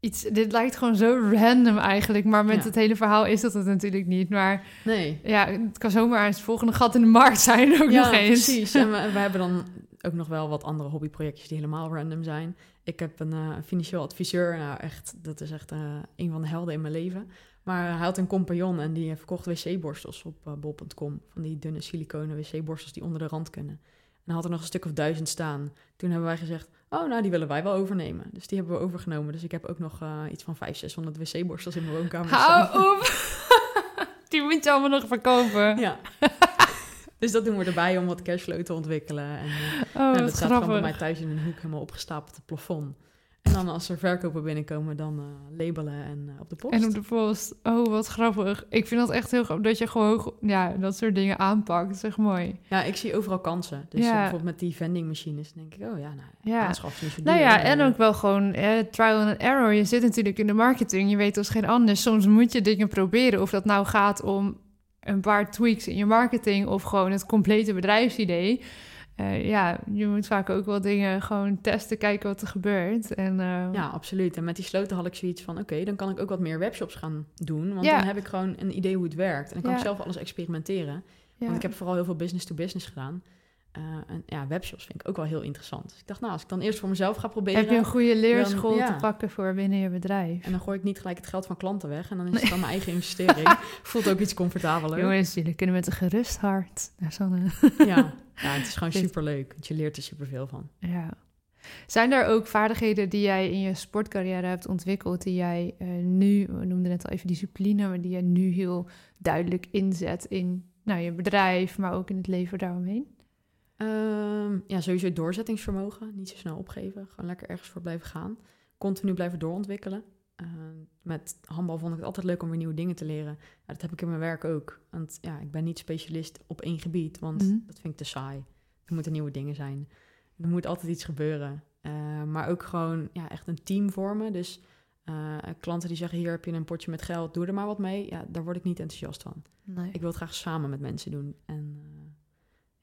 iets... Dit lijkt gewoon zo random eigenlijk. Maar met Ja. het hele verhaal is dat het natuurlijk niet. Maar Nee, ja, het kan zomaar het volgende gat in de markt zijn ook ja, nog eens. precies. En we, we hebben dan ook nog wel wat andere hobbyprojectjes die helemaal random zijn. Ik heb een eh, financieel adviseur. Nou, echt, dat is echt eh, een van de helden in mijn leven. Maar hij had een compagnon en die verkocht wc-borstels op eh, bol.com. Van die dunne siliconen wc-borstels die onder de rand kunnen. En hij had er nog een stuk of duizend staan. Toen hebben wij gezegd, oh nou, die willen wij wel overnemen. Dus die hebben we overgenomen. Dus ik heb ook nog iets van 500, 600 wc-borstels in mijn woonkamer staan. Hou op! Die moet je allemaal nog verkopen. Ja. dus dat doen we erbij om wat cashflow te ontwikkelen. En, eh, Oh, nou, dat staat gewoon bij mij thuis in een hoek helemaal opgestapeld op het plafond. En dan als er verkopen binnenkomen, dan eh, labelen en eh, op de post. En op de post. Oh, wat grappig. Ik vind dat echt heel grappig dat je gewoon ja, dat soort dingen aanpakt. Dat is echt mooi. Ja, ik zie overal kansen. Dus Ja. bijvoorbeeld met die vending machines, denk ik, oh ja, nou, Ja. aanschaffen is zo Nou ja, en ook wel gewoon eh, trial and error. Je zit natuurlijk in de marketing. Je weet als geen ander. Soms moet je dingen proberen. Of dat nou gaat om een paar tweaks in je marketing... of gewoon het complete bedrijfsidee. Eh, ja, je moet vaak ook wel dingen gewoon testen, kijken wat er gebeurt. En, eh, Ja, absoluut. En met die sloten had ik zoiets van, oké, dan kan ik ook wat meer webshops gaan doen. Want Ja. dan heb ik gewoon een idee hoe het werkt. En dan kan Ja. ik zelf alles experimenteren. ja. Want ik heb vooral heel veel business-to-business gedaan. Eh, en ja, webshops vind ik ook wel heel interessant. Dus ik dacht, nou, als ik dan eerst voor mezelf ga proberen... Heb je een goede leerschool Dan- ja. te pakken voor binnen je bedrijf? En dan gooi ik niet gelijk het geld van klanten weg. En dan is het dan mijn eigen investering. Voelt ook iets comfortabeler. Jongens, jullie kunnen met een gerust hart naar Sanne. Ja. ja, het is gewoon superleuk. Want je leert er superveel van. Ja. Zijn er ook vaardigheden die jij in je sportcarrière hebt ontwikkeld, die jij eh, nu, we noemden net al even discipline, maar die jij nu heel duidelijk inzet in nou, je bedrijf, maar ook in het leven daaromheen? Ehm, ja, sowieso doorzettingsvermogen. Niet zo snel opgeven. Gewoon lekker ergens voor blijven gaan. Continu blijven doorontwikkelen. Ehm, met handbal vond ik het altijd leuk om weer nieuwe dingen te leren. Ja, dat heb ik in mijn werk ook. Want ja, ik ben niet specialist op één gebied, want Mhm. dat vind ik te saai. Er moeten nieuwe dingen zijn. Er moet altijd iets gebeuren. Eh, maar ook gewoon ja, echt een team vormen. Dus eh, klanten die zeggen, hier heb je een potje met geld, doe er maar wat mee. Ja, daar word ik niet enthousiast van. Nee. Ik wil het graag samen met mensen doen. En eh,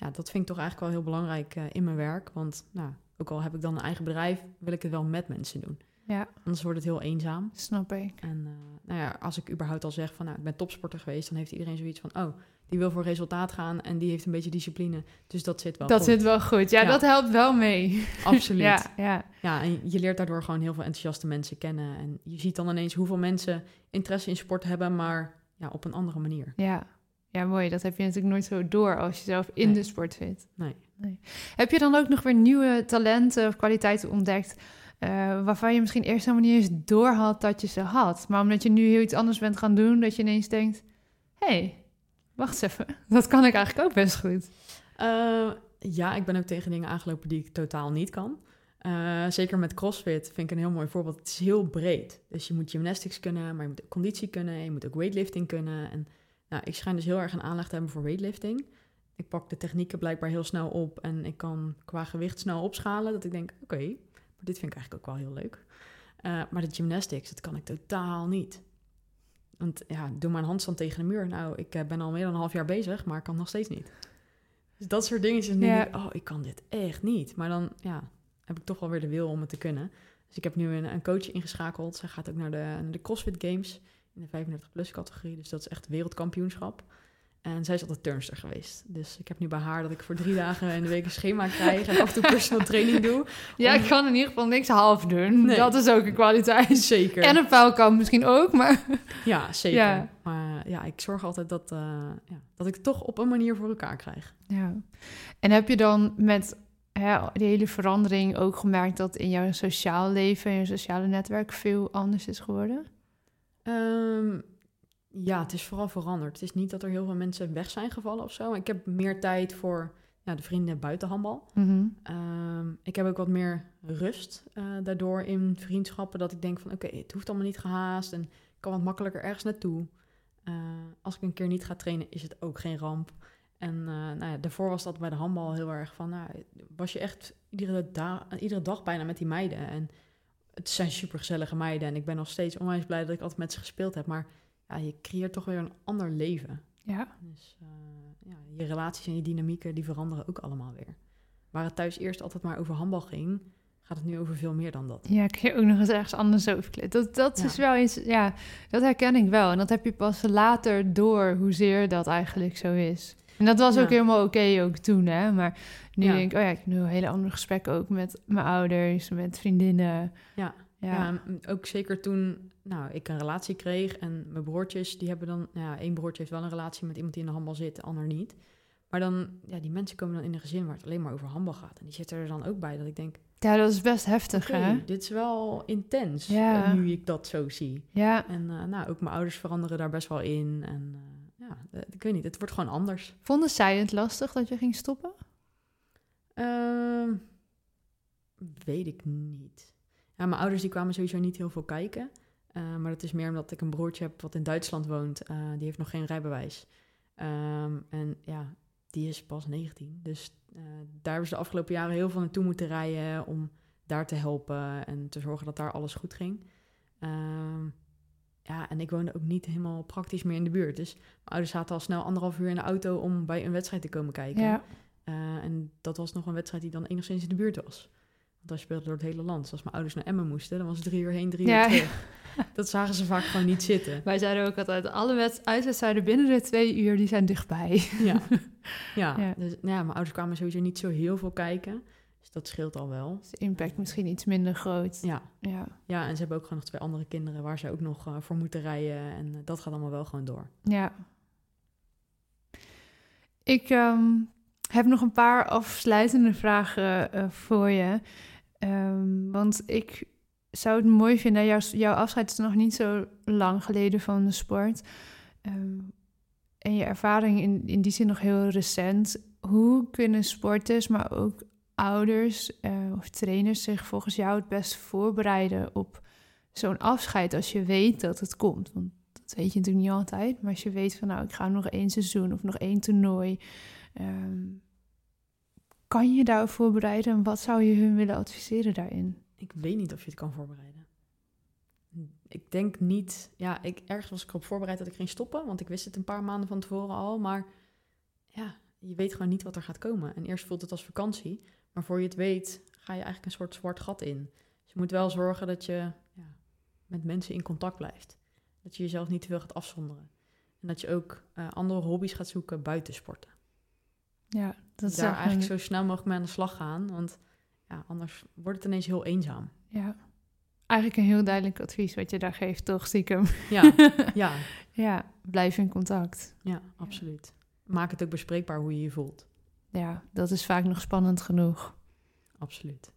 ja, dat vind ik toch eigenlijk wel heel belangrijk eh, in mijn werk. Want nou, ook al heb ik dan een eigen bedrijf, wil ik het wel met mensen doen. Ja, Anders wordt het heel eenzaam. snap ik. En eh, nou ja, als ik überhaupt al zeg van nou, ik ben topsporter geweest, dan heeft iedereen zoiets van oh, die wil voor resultaat gaan en die heeft een beetje discipline. Dus dat zit wel dat goed. zit wel goed. Ja, Ja. dat helpt wel mee. Absoluut. Ja, ja. ja. ja, en je leert daardoor gewoon heel veel enthousiaste mensen kennen. En je ziet dan ineens hoeveel mensen interesse in sport hebben, maar ja, op een andere manier. Ja. Ja, mooi. Dat heb je natuurlijk nooit zo door als je zelf in Nee. de sport zit. Nee. Heb je dan ook nog weer nieuwe talenten of kwaliteiten ontdekt eh, waarvan je misschien eerst helemaal niet eens door had dat je ze had. Maar omdat je nu heel iets anders bent gaan doen, dat je ineens denkt: hé, hey, wacht eens even, dat kan ik eigenlijk ook best goed. Uh, ja, ik ben ook tegen dingen aangelopen die ik totaal niet kan. Uh, zeker met CrossFit vind ik een heel mooi voorbeeld. Het is heel breed. Dus je moet gymnastics kunnen, maar je moet ook conditie kunnen. Je moet ook weightlifting kunnen. En nou, ik schijn dus heel erg een aanleg te hebben voor weightlifting. Ik pak de technieken blijkbaar heel snel op en ik kan qua gewicht snel opschalen. Dat ik denk, oké, maar dit vind ik eigenlijk ook wel heel leuk. Uh, maar de gymnastics, dat kan ik totaal niet. Want ja, doe maar een handstand tegen de muur. Nou, ik ben al meer dan een half jaar bezig, maar ik kan nog steeds niet. Dus dat soort dingetjes. Denk ik, oh, ik kan dit echt niet. Maar dan ja, heb ik toch wel weer de wil om het te kunnen. Dus ik heb nu een, een coach ingeschakeld. Zij gaat ook naar de, naar de CrossFit Games in de 35-plus categorie. Dus dat is echt wereldkampioenschap. En zij is altijd turnster geweest. Dus ik heb nu bij haar dat ik voor drie dagen in de week een schema krijg en af en toe personal training doe. Ja, ik kan in ieder geval niks half doen. Dat is ook een kwaliteit. Zeker. En een vuilkamp misschien ook, maar... Ja, zeker. Ja. Maar ja, ik zorg altijd dat, uh, ja, dat ik het toch op een manier voor elkaar krijg. Ja. En heb je dan met hè, die hele verandering ook gemerkt dat in jouw sociaal leven en je sociale netwerk veel anders is geworden? Um, ja, het is vooral veranderd. Het is niet dat er heel veel mensen weg zijn gevallen of zo. Ik heb meer tijd voor ja, de vrienden buiten handbal. Mm ik heb ook wat meer rust uh, daardoor in vriendschappen. Dat ik denk van oké, het hoeft allemaal niet gehaast. En ik kan wat makkelijker ergens naartoe. Uh, als ik een keer niet ga trainen, is het ook geen ramp. En uh, nou ja, daarvoor was dat bij de handbal heel erg van... Nou, was je echt iedere, da iedere dag bijna met die meiden. En het zijn super gezellige meiden. En ik ben nog steeds onwijs blij dat ik altijd met ze gespeeld heb. Maar ja, je creëert toch weer een ander leven. Ja. Dus uh, ja, je relaties en je dynamieken, die veranderen ook allemaal weer. Waar het thuis eerst altijd maar over handbal ging, gaat het nu over veel meer dan dat. Ja, ik je ook nog eens ergens anders over Dat, dat is wel iets, ja, dat herken ik wel. En dat heb je pas later door hoezeer dat eigenlijk zo is. En dat was ook helemaal oké ook toen, hè. Maar nu denk ik, oh ja, ik heb nu een hele andere gesprekken ook met mijn ouders, met vriendinnen. Ja, ja. ook zeker toen nou, ik een relatie kreeg en mijn broertjes, die hebben dan, nou ja, één broertje heeft wel een relatie met iemand die in de handbal zit, de ander niet. Maar dan, ja, die mensen komen dan in een gezin waar het alleen maar over handbal gaat. En die zitten er dan ook bij dat ik denk... Ja, dat is best heftig, hè? Dit is wel intens, ja. Eh, nu ik dat zo zie. Ja. En uh, nou, ook mijn ouders veranderen daar best wel in. En uh, ja, ik weet niet, het wordt gewoon anders. Vonden zij het lastig dat je ging stoppen? Uh, weet ik niet. Ja, mijn ouders die kwamen sowieso niet heel veel kijken. Uh, maar dat is meer omdat ik een broertje heb wat in Duitsland woont. Uh, die heeft nog geen rijbewijs. Um, en ja, die is pas 19. Dus daar hebben ze de afgelopen jaren heel veel naartoe moeten rijden om daar te helpen en te zorgen dat daar alles goed ging. Um, ja, en ik woonde ook niet helemaal praktisch meer in de buurt. Dus mijn ouders zaten al snel anderhalf uur in de auto om bij een wedstrijd te komen kijken. Ja. en dat was nog een wedstrijd die dan enigszins in de buurt was. Want hij speelde door het hele land. Dus als mijn ouders naar Emmen moesten, dan was het drie uur heen, drie uur terug. dat zagen ze vaak gewoon niet zitten. Wij zeiden ook altijd, alle uitwedstrijden binnen de twee uur, die zijn dichtbij. Ja, ja, ja. Dus, nou ja mijn ouders kwamen sowieso niet zo heel veel kijken. Dus dat scheelt al wel. Dus de impact misschien iets minder groot. Ja. ja. Ja, en ze hebben ook gewoon nog twee andere kinderen... waar ze ook nog uh, voor moeten rijden. En uh, dat gaat allemaal wel gewoon door. Ja. Ik um, heb nog een paar afsluitende vragen uh, voor je. Um, want ik zou het mooi vinden, jouw, jouw afscheid is nog niet zo lang geleden van de sport. Um, en je ervaring in, in die zin nog heel recent. Hoe kunnen sporters, maar ook ouders uh, of trainers zich volgens jou het best voorbereiden op zo'n afscheid als je weet dat het komt? Want dat weet je natuurlijk niet altijd. Maar als je weet van nou, ik ga nog één seizoen of nog één toernooi. Um, kan je daarop voorbereiden en wat zou je hun willen adviseren daarin? Ik weet niet of je het kan voorbereiden. Ik denk niet. Ja, ik, ergens was ik erop voorbereid dat ik ging stoppen, want ik wist het een paar maanden van tevoren al. Maar ja, je weet gewoon niet wat er gaat komen. En eerst voelt het als vakantie, maar voor je het weet ga je eigenlijk een soort zwart gat in. Dus je moet wel zorgen dat je ja, met mensen in contact blijft. Dat je jezelf niet te veel gaat afzonderen. En dat je ook uh, andere hobby's gaat zoeken buiten sporten. Ja, dat is daar eigenlijk zo snel mogelijk mee aan de slag gaan. Want ja, anders wordt het ineens heel eenzaam. Ja, eigenlijk een heel duidelijk advies wat je daar geeft, toch stiekem? Ja, ja. ja, blijf in contact. Ja, absoluut. Maak het ook bespreekbaar hoe je je voelt. Ja, dat is vaak nog spannend genoeg. Absoluut.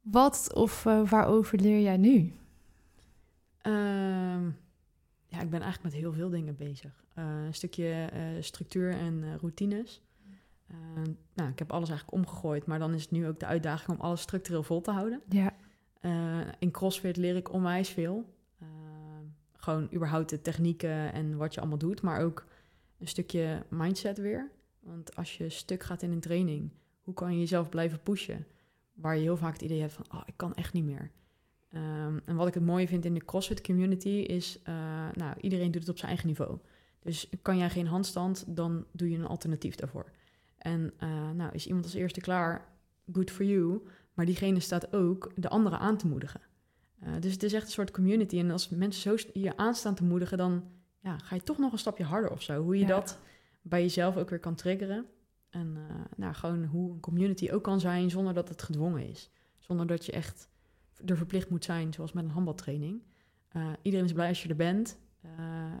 Wat of uh, waarover leer jij nu? Um, ja, ik ben eigenlijk met heel veel dingen bezig. Uh, een stukje uh, structuur en routines. nou, ik heb alles eigenlijk omgegooid, maar dan is het nu ook de uitdaging om alles structureel vol te houden. Ja. in CrossFit leer ik onwijs veel. gewoon überhaupt de technieken en wat je allemaal doet, maar ook een stukje mindset weer. Want als je stuk gaat in een training, hoe kan je jezelf blijven pushen? Waar je heel vaak het idee hebt van, oh, ik kan echt niet meer. Um, en wat ik het mooie vind in de CrossFit community is, uh, nou, iedereen doet het op zijn eigen niveau. Dus kan jij geen handstand, dan doe je een alternatief daarvoor. En uh, nou, is iemand als eerste klaar, good for you. Maar diegene staat ook de anderen aan te moedigen. Uh, dus het is echt een soort community. En als mensen zo je aanstaan te moedigen, dan ja, ga je toch nog een stapje harder of zo. Hoe je dat bij jezelf ook weer kan triggeren. En uh, nou, gewoon hoe een community ook kan zijn zonder dat het gedwongen is. Zonder dat je echt er verplicht moet zijn, zoals met een handbaltraining. Uh, iedereen is blij als je er bent. Uh,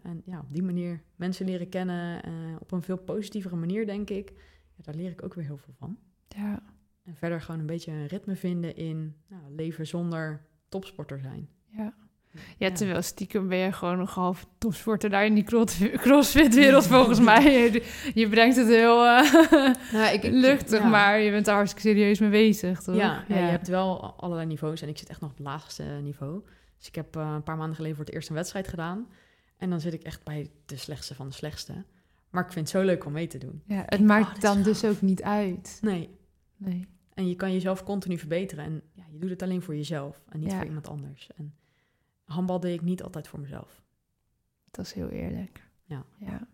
en ja, op die manier mensen leren kennen. op een veel positievere manier, denk ik. Ja, daar leer ik ook weer heel veel van. Ja. En verder gewoon een beetje een ritme vinden in nou, leven zonder topsporter zijn. Ja. Ja, terwijl stiekem ben je gewoon nog half topsporter daar in die crossfit-wereld volgens mij. Je brengt het heel uh, nou, ik, luchtig, maar je bent daar hartstikke serieus mee bezig, toch? Ja, ja, je hebt wel allerlei niveaus en ik zit echt nog op het laagste niveau. Dus ik heb uh, een paar maanden geleden voor het eerst een wedstrijd gedaan. En dan zit ik echt bij de slechtste van de slechtste. Maar ik vind het zo leuk om mee te doen. Ja, het maakt oh, dan dus ook niet uit. Nee. Nee. En je kan jezelf continu verbeteren. En ja, je doet het alleen voor jezelf en niet voor iemand anders. En handbal deed ik niet altijd voor mezelf. Dat is heel eerlijk. Ja. ja.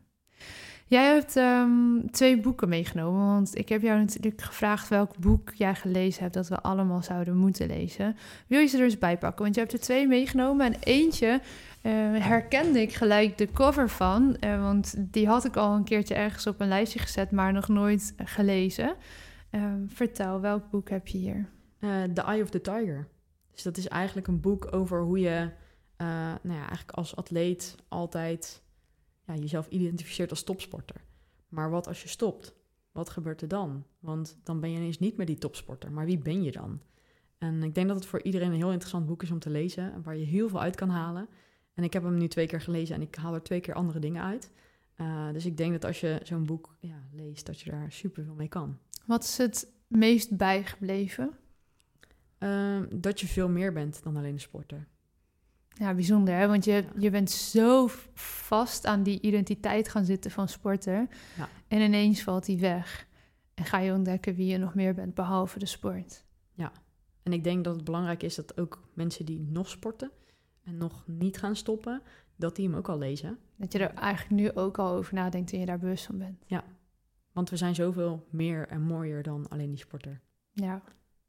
Jij hebt um, twee boeken meegenomen, want ik heb jou natuurlijk gevraagd welk boek jij gelezen hebt dat we allemaal zouden moeten lezen. Wil je ze er eens bij pakken? Want je hebt er twee meegenomen en eentje uh, herkende ik gelijk de cover van, uh, want die had ik al een keertje ergens op een lijstje gezet, maar nog nooit gelezen. Uh, vertel, welk boek heb je hier? Eh, the Eye of the Tiger. Dus dat is eigenlijk een boek over hoe je uh, nou ja, eigenlijk als atleet altijd ja, jezelf identificeert als topsporter. Maar wat als je stopt? Wat gebeurt er dan? Want dan ben je ineens niet meer die topsporter. Maar wie ben je dan? En ik denk dat het voor iedereen een heel interessant boek is om te lezen. Waar je heel veel uit kan halen. En ik heb hem nu twee keer gelezen en ik haal er twee keer andere dingen uit. Uh, dus ik denk dat als je zo'n boek ja, leest, dat je daar super veel mee kan. Wat is het meest bijgebleven? Uh, dat je veel meer bent dan alleen een sporter. Ja, bijzonder, hè? want je, je bent zo vast aan die identiteit gaan zitten van sporter. Ja. En ineens valt die weg. En ga je ontdekken wie je nog meer bent, behalve de sport. Ja, en ik denk dat het belangrijk is dat ook mensen die nog sporten en nog niet gaan stoppen, dat die hem ook al lezen. Dat je er eigenlijk nu ook al over nadenkt en je daar bewust van bent. Ja, want we zijn zoveel meer en mooier dan alleen die sporter. Ja.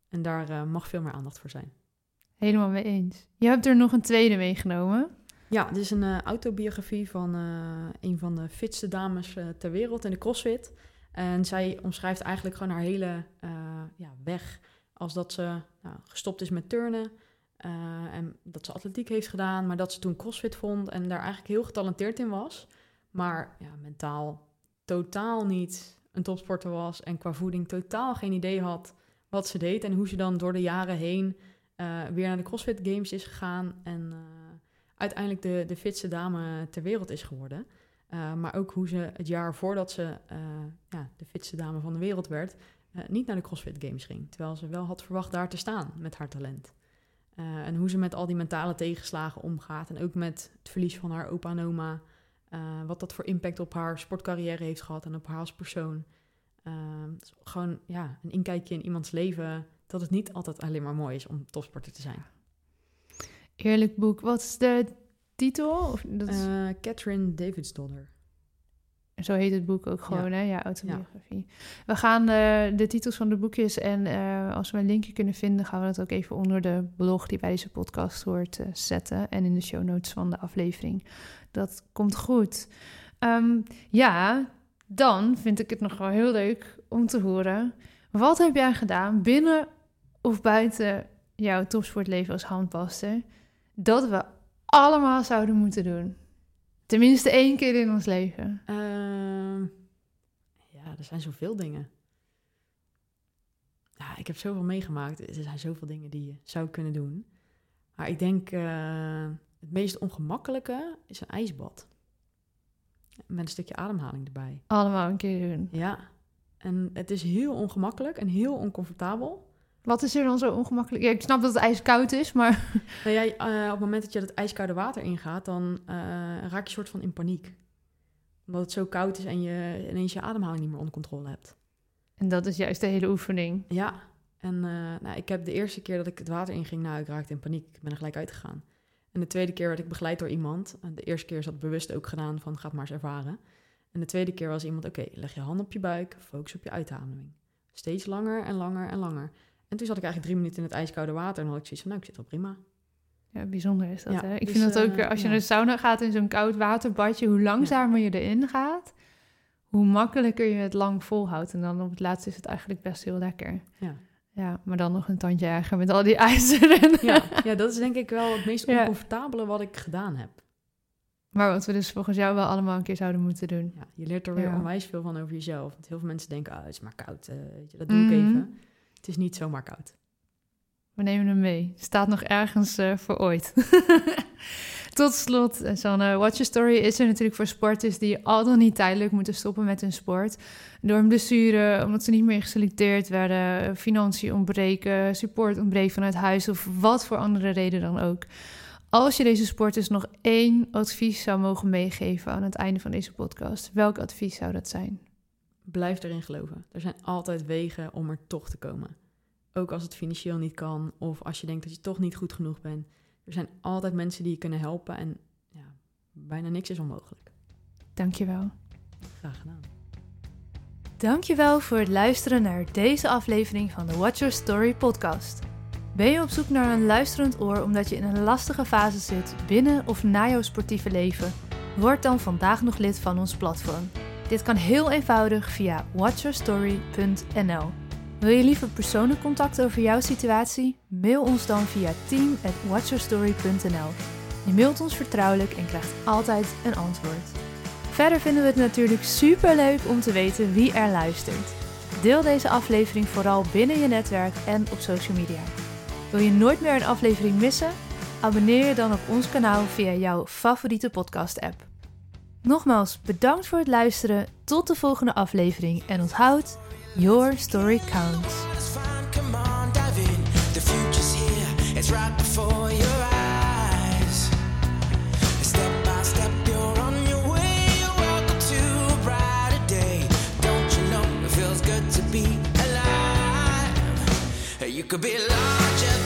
En daar uh, mag veel meer aandacht voor zijn. Helemaal mee eens. Je hebt er nog een tweede meegenomen. Ja, dit is een uh, autobiografie van uh, een van de fitste dames uh, ter wereld in de CrossFit. En zij omschrijft eigenlijk gewoon haar hele ja, weg. Als dat ze nou, gestopt is met turnen. en dat ze atletiek heeft gedaan. Maar dat ze toen CrossFit vond. En daar eigenlijk heel getalenteerd in was. Maar ja, mentaal totaal niet een topsporter was. En qua voeding totaal geen idee had wat ze deed. En hoe ze dan door de jaren heen uh, weer naar de CrossFit Games is gegaan en uh, uiteindelijk de, de fitste dame ter wereld is geworden. Uh, maar ook hoe ze het jaar voordat ze ja, de fitste dame van de wereld werd, niet naar de CrossFit Games ging. Terwijl ze wel had verwacht daar te staan met haar talent. en hoe ze met al die mentale tegenslagen omgaat. En ook met het verlies van haar opa en oma. wat dat voor impact op haar sportcarrière heeft gehad en op haar als persoon. gewoon ja, een inkijkje in iemands leven dat het niet altijd alleen maar mooi is om topsporter te zijn. Eerlijk boek. Wat is de titel? Of dat is... Uh, Catherine Davidsdollar. Zo heet het boek ook gewoon, ja. hè? Ja, autobiografie. We gaan uh, de titels van de boekjes en uh, als we een linkje kunnen vinden, gaan we dat ook even onder de blog die bij deze podcast hoort zetten. En in de show notes van de aflevering. Dat komt goed. Um, ja, dan vind ik het nog wel heel leuk om te horen. Wat heb jij gedaan binnen of buiten jouw topsportleven als handbalster, dat we allemaal zouden moeten doen? Tenminste één keer in ons leven. Uh, ja, er zijn zoveel dingen. ja, ik heb zoveel meegemaakt. Er zijn zoveel dingen die je zou kunnen doen. Maar ik denk, uh, het meest ongemakkelijke is een ijsbad. Met een stukje ademhaling erbij. Allemaal een keer doen. Ja. En het is heel ongemakkelijk en heel oncomfortabel. Wat is er dan zo ongemakkelijk? Ja, ik snap dat het ijskoud is, maar... Nou ja, uh, op het moment dat je dat ijskoude water ingaat, dan uh, raak je soort van in paniek. Omdat het zo koud is en je ineens je ademhaling niet meer onder controle hebt. En dat is juist de hele oefening. Ja, en uh, nou, ik heb de eerste keer dat ik het water inging, nou, ik raakte in paniek. Ik ben er gelijk uitgegaan. En de tweede keer werd ik begeleid door iemand. De eerste keer is dat bewust ook gedaan van, ga het maar eens ervaren. En de tweede keer was iemand, oké, leg je hand op je buik, focus op je uitademing. Steeds langer en langer en langer. En toen zat ik eigenlijk drie minuten in het ijskoude water en had ik zoiets van, nou, ik zit wel prima. Ja, bijzonder is dat, ja, hè? Ik dus, vind dat ook, uh, als je ja. naar de sauna gaat in zo'n koud waterbadje, hoe langzamer je erin gaat, hoe makkelijker je het lang volhoudt. En dan op het laatst is het eigenlijk best heel lekker. Ja. Ja, maar dan nog een tandje erger met al die ijzeren. Ja, ja dat is denk ik wel het meest oncomfortabele wat ik gedaan heb. Maar wat we dus volgens jou wel allemaal een keer zouden moeten doen. Ja, je leert er weer onwijs veel van over jezelf. Want heel veel mensen denken, oh, het is maar koud. Uh, weet je, dat doe mm -hmm. ik Mhm. even. Het is niet zomaar koud. We nemen hem mee. Staat nog ergens uh, voor ooit. Tot slot, eh, Sanne, Watch Your Story is er natuurlijk voor sporters die al dan niet tijdelijk moeten stoppen met hun sport. Door een blessure, omdat ze niet meer geselecteerd werden, financiën ontbreken, support ontbreekt vanuit huis of wat voor andere reden dan ook. Als je deze sporters nog één advies zou mogen meegeven aan het einde van deze podcast, welk advies zou dat zijn? Blijf erin geloven. Er zijn altijd wegen om er toch te komen. Ook als het financieel niet kan of als je denkt dat je toch niet goed genoeg bent. Er zijn altijd mensen die je kunnen helpen en ja, bijna niks is onmogelijk. Dankjewel. Graag gedaan. Dankjewel voor het luisteren naar deze aflevering van de Watch Your Story podcast. Ben je op zoek naar een luisterend oor omdat je in een lastige fase zit binnen of na jouw sportieve leven? Word dan vandaag nog lid van ons platform. Dit kan heel eenvoudig via watchyourstory.nl. Wil je liever persoonlijk contact over jouw situatie? Mail ons dan via team@watchyourstory.nl. Je mailt ons vertrouwelijk en krijgt altijd een antwoord. Verder vinden we het natuurlijk super leuk om te weten wie er luistert. Deel deze aflevering vooral binnen je netwerk en op social media. Wil je nooit meer een aflevering missen? Abonneer je dan op ons kanaal via jouw favoriete podcast-app. Nogmaals bedankt voor het luisteren. Tot de volgende aflevering en onthoud, your story counts. In.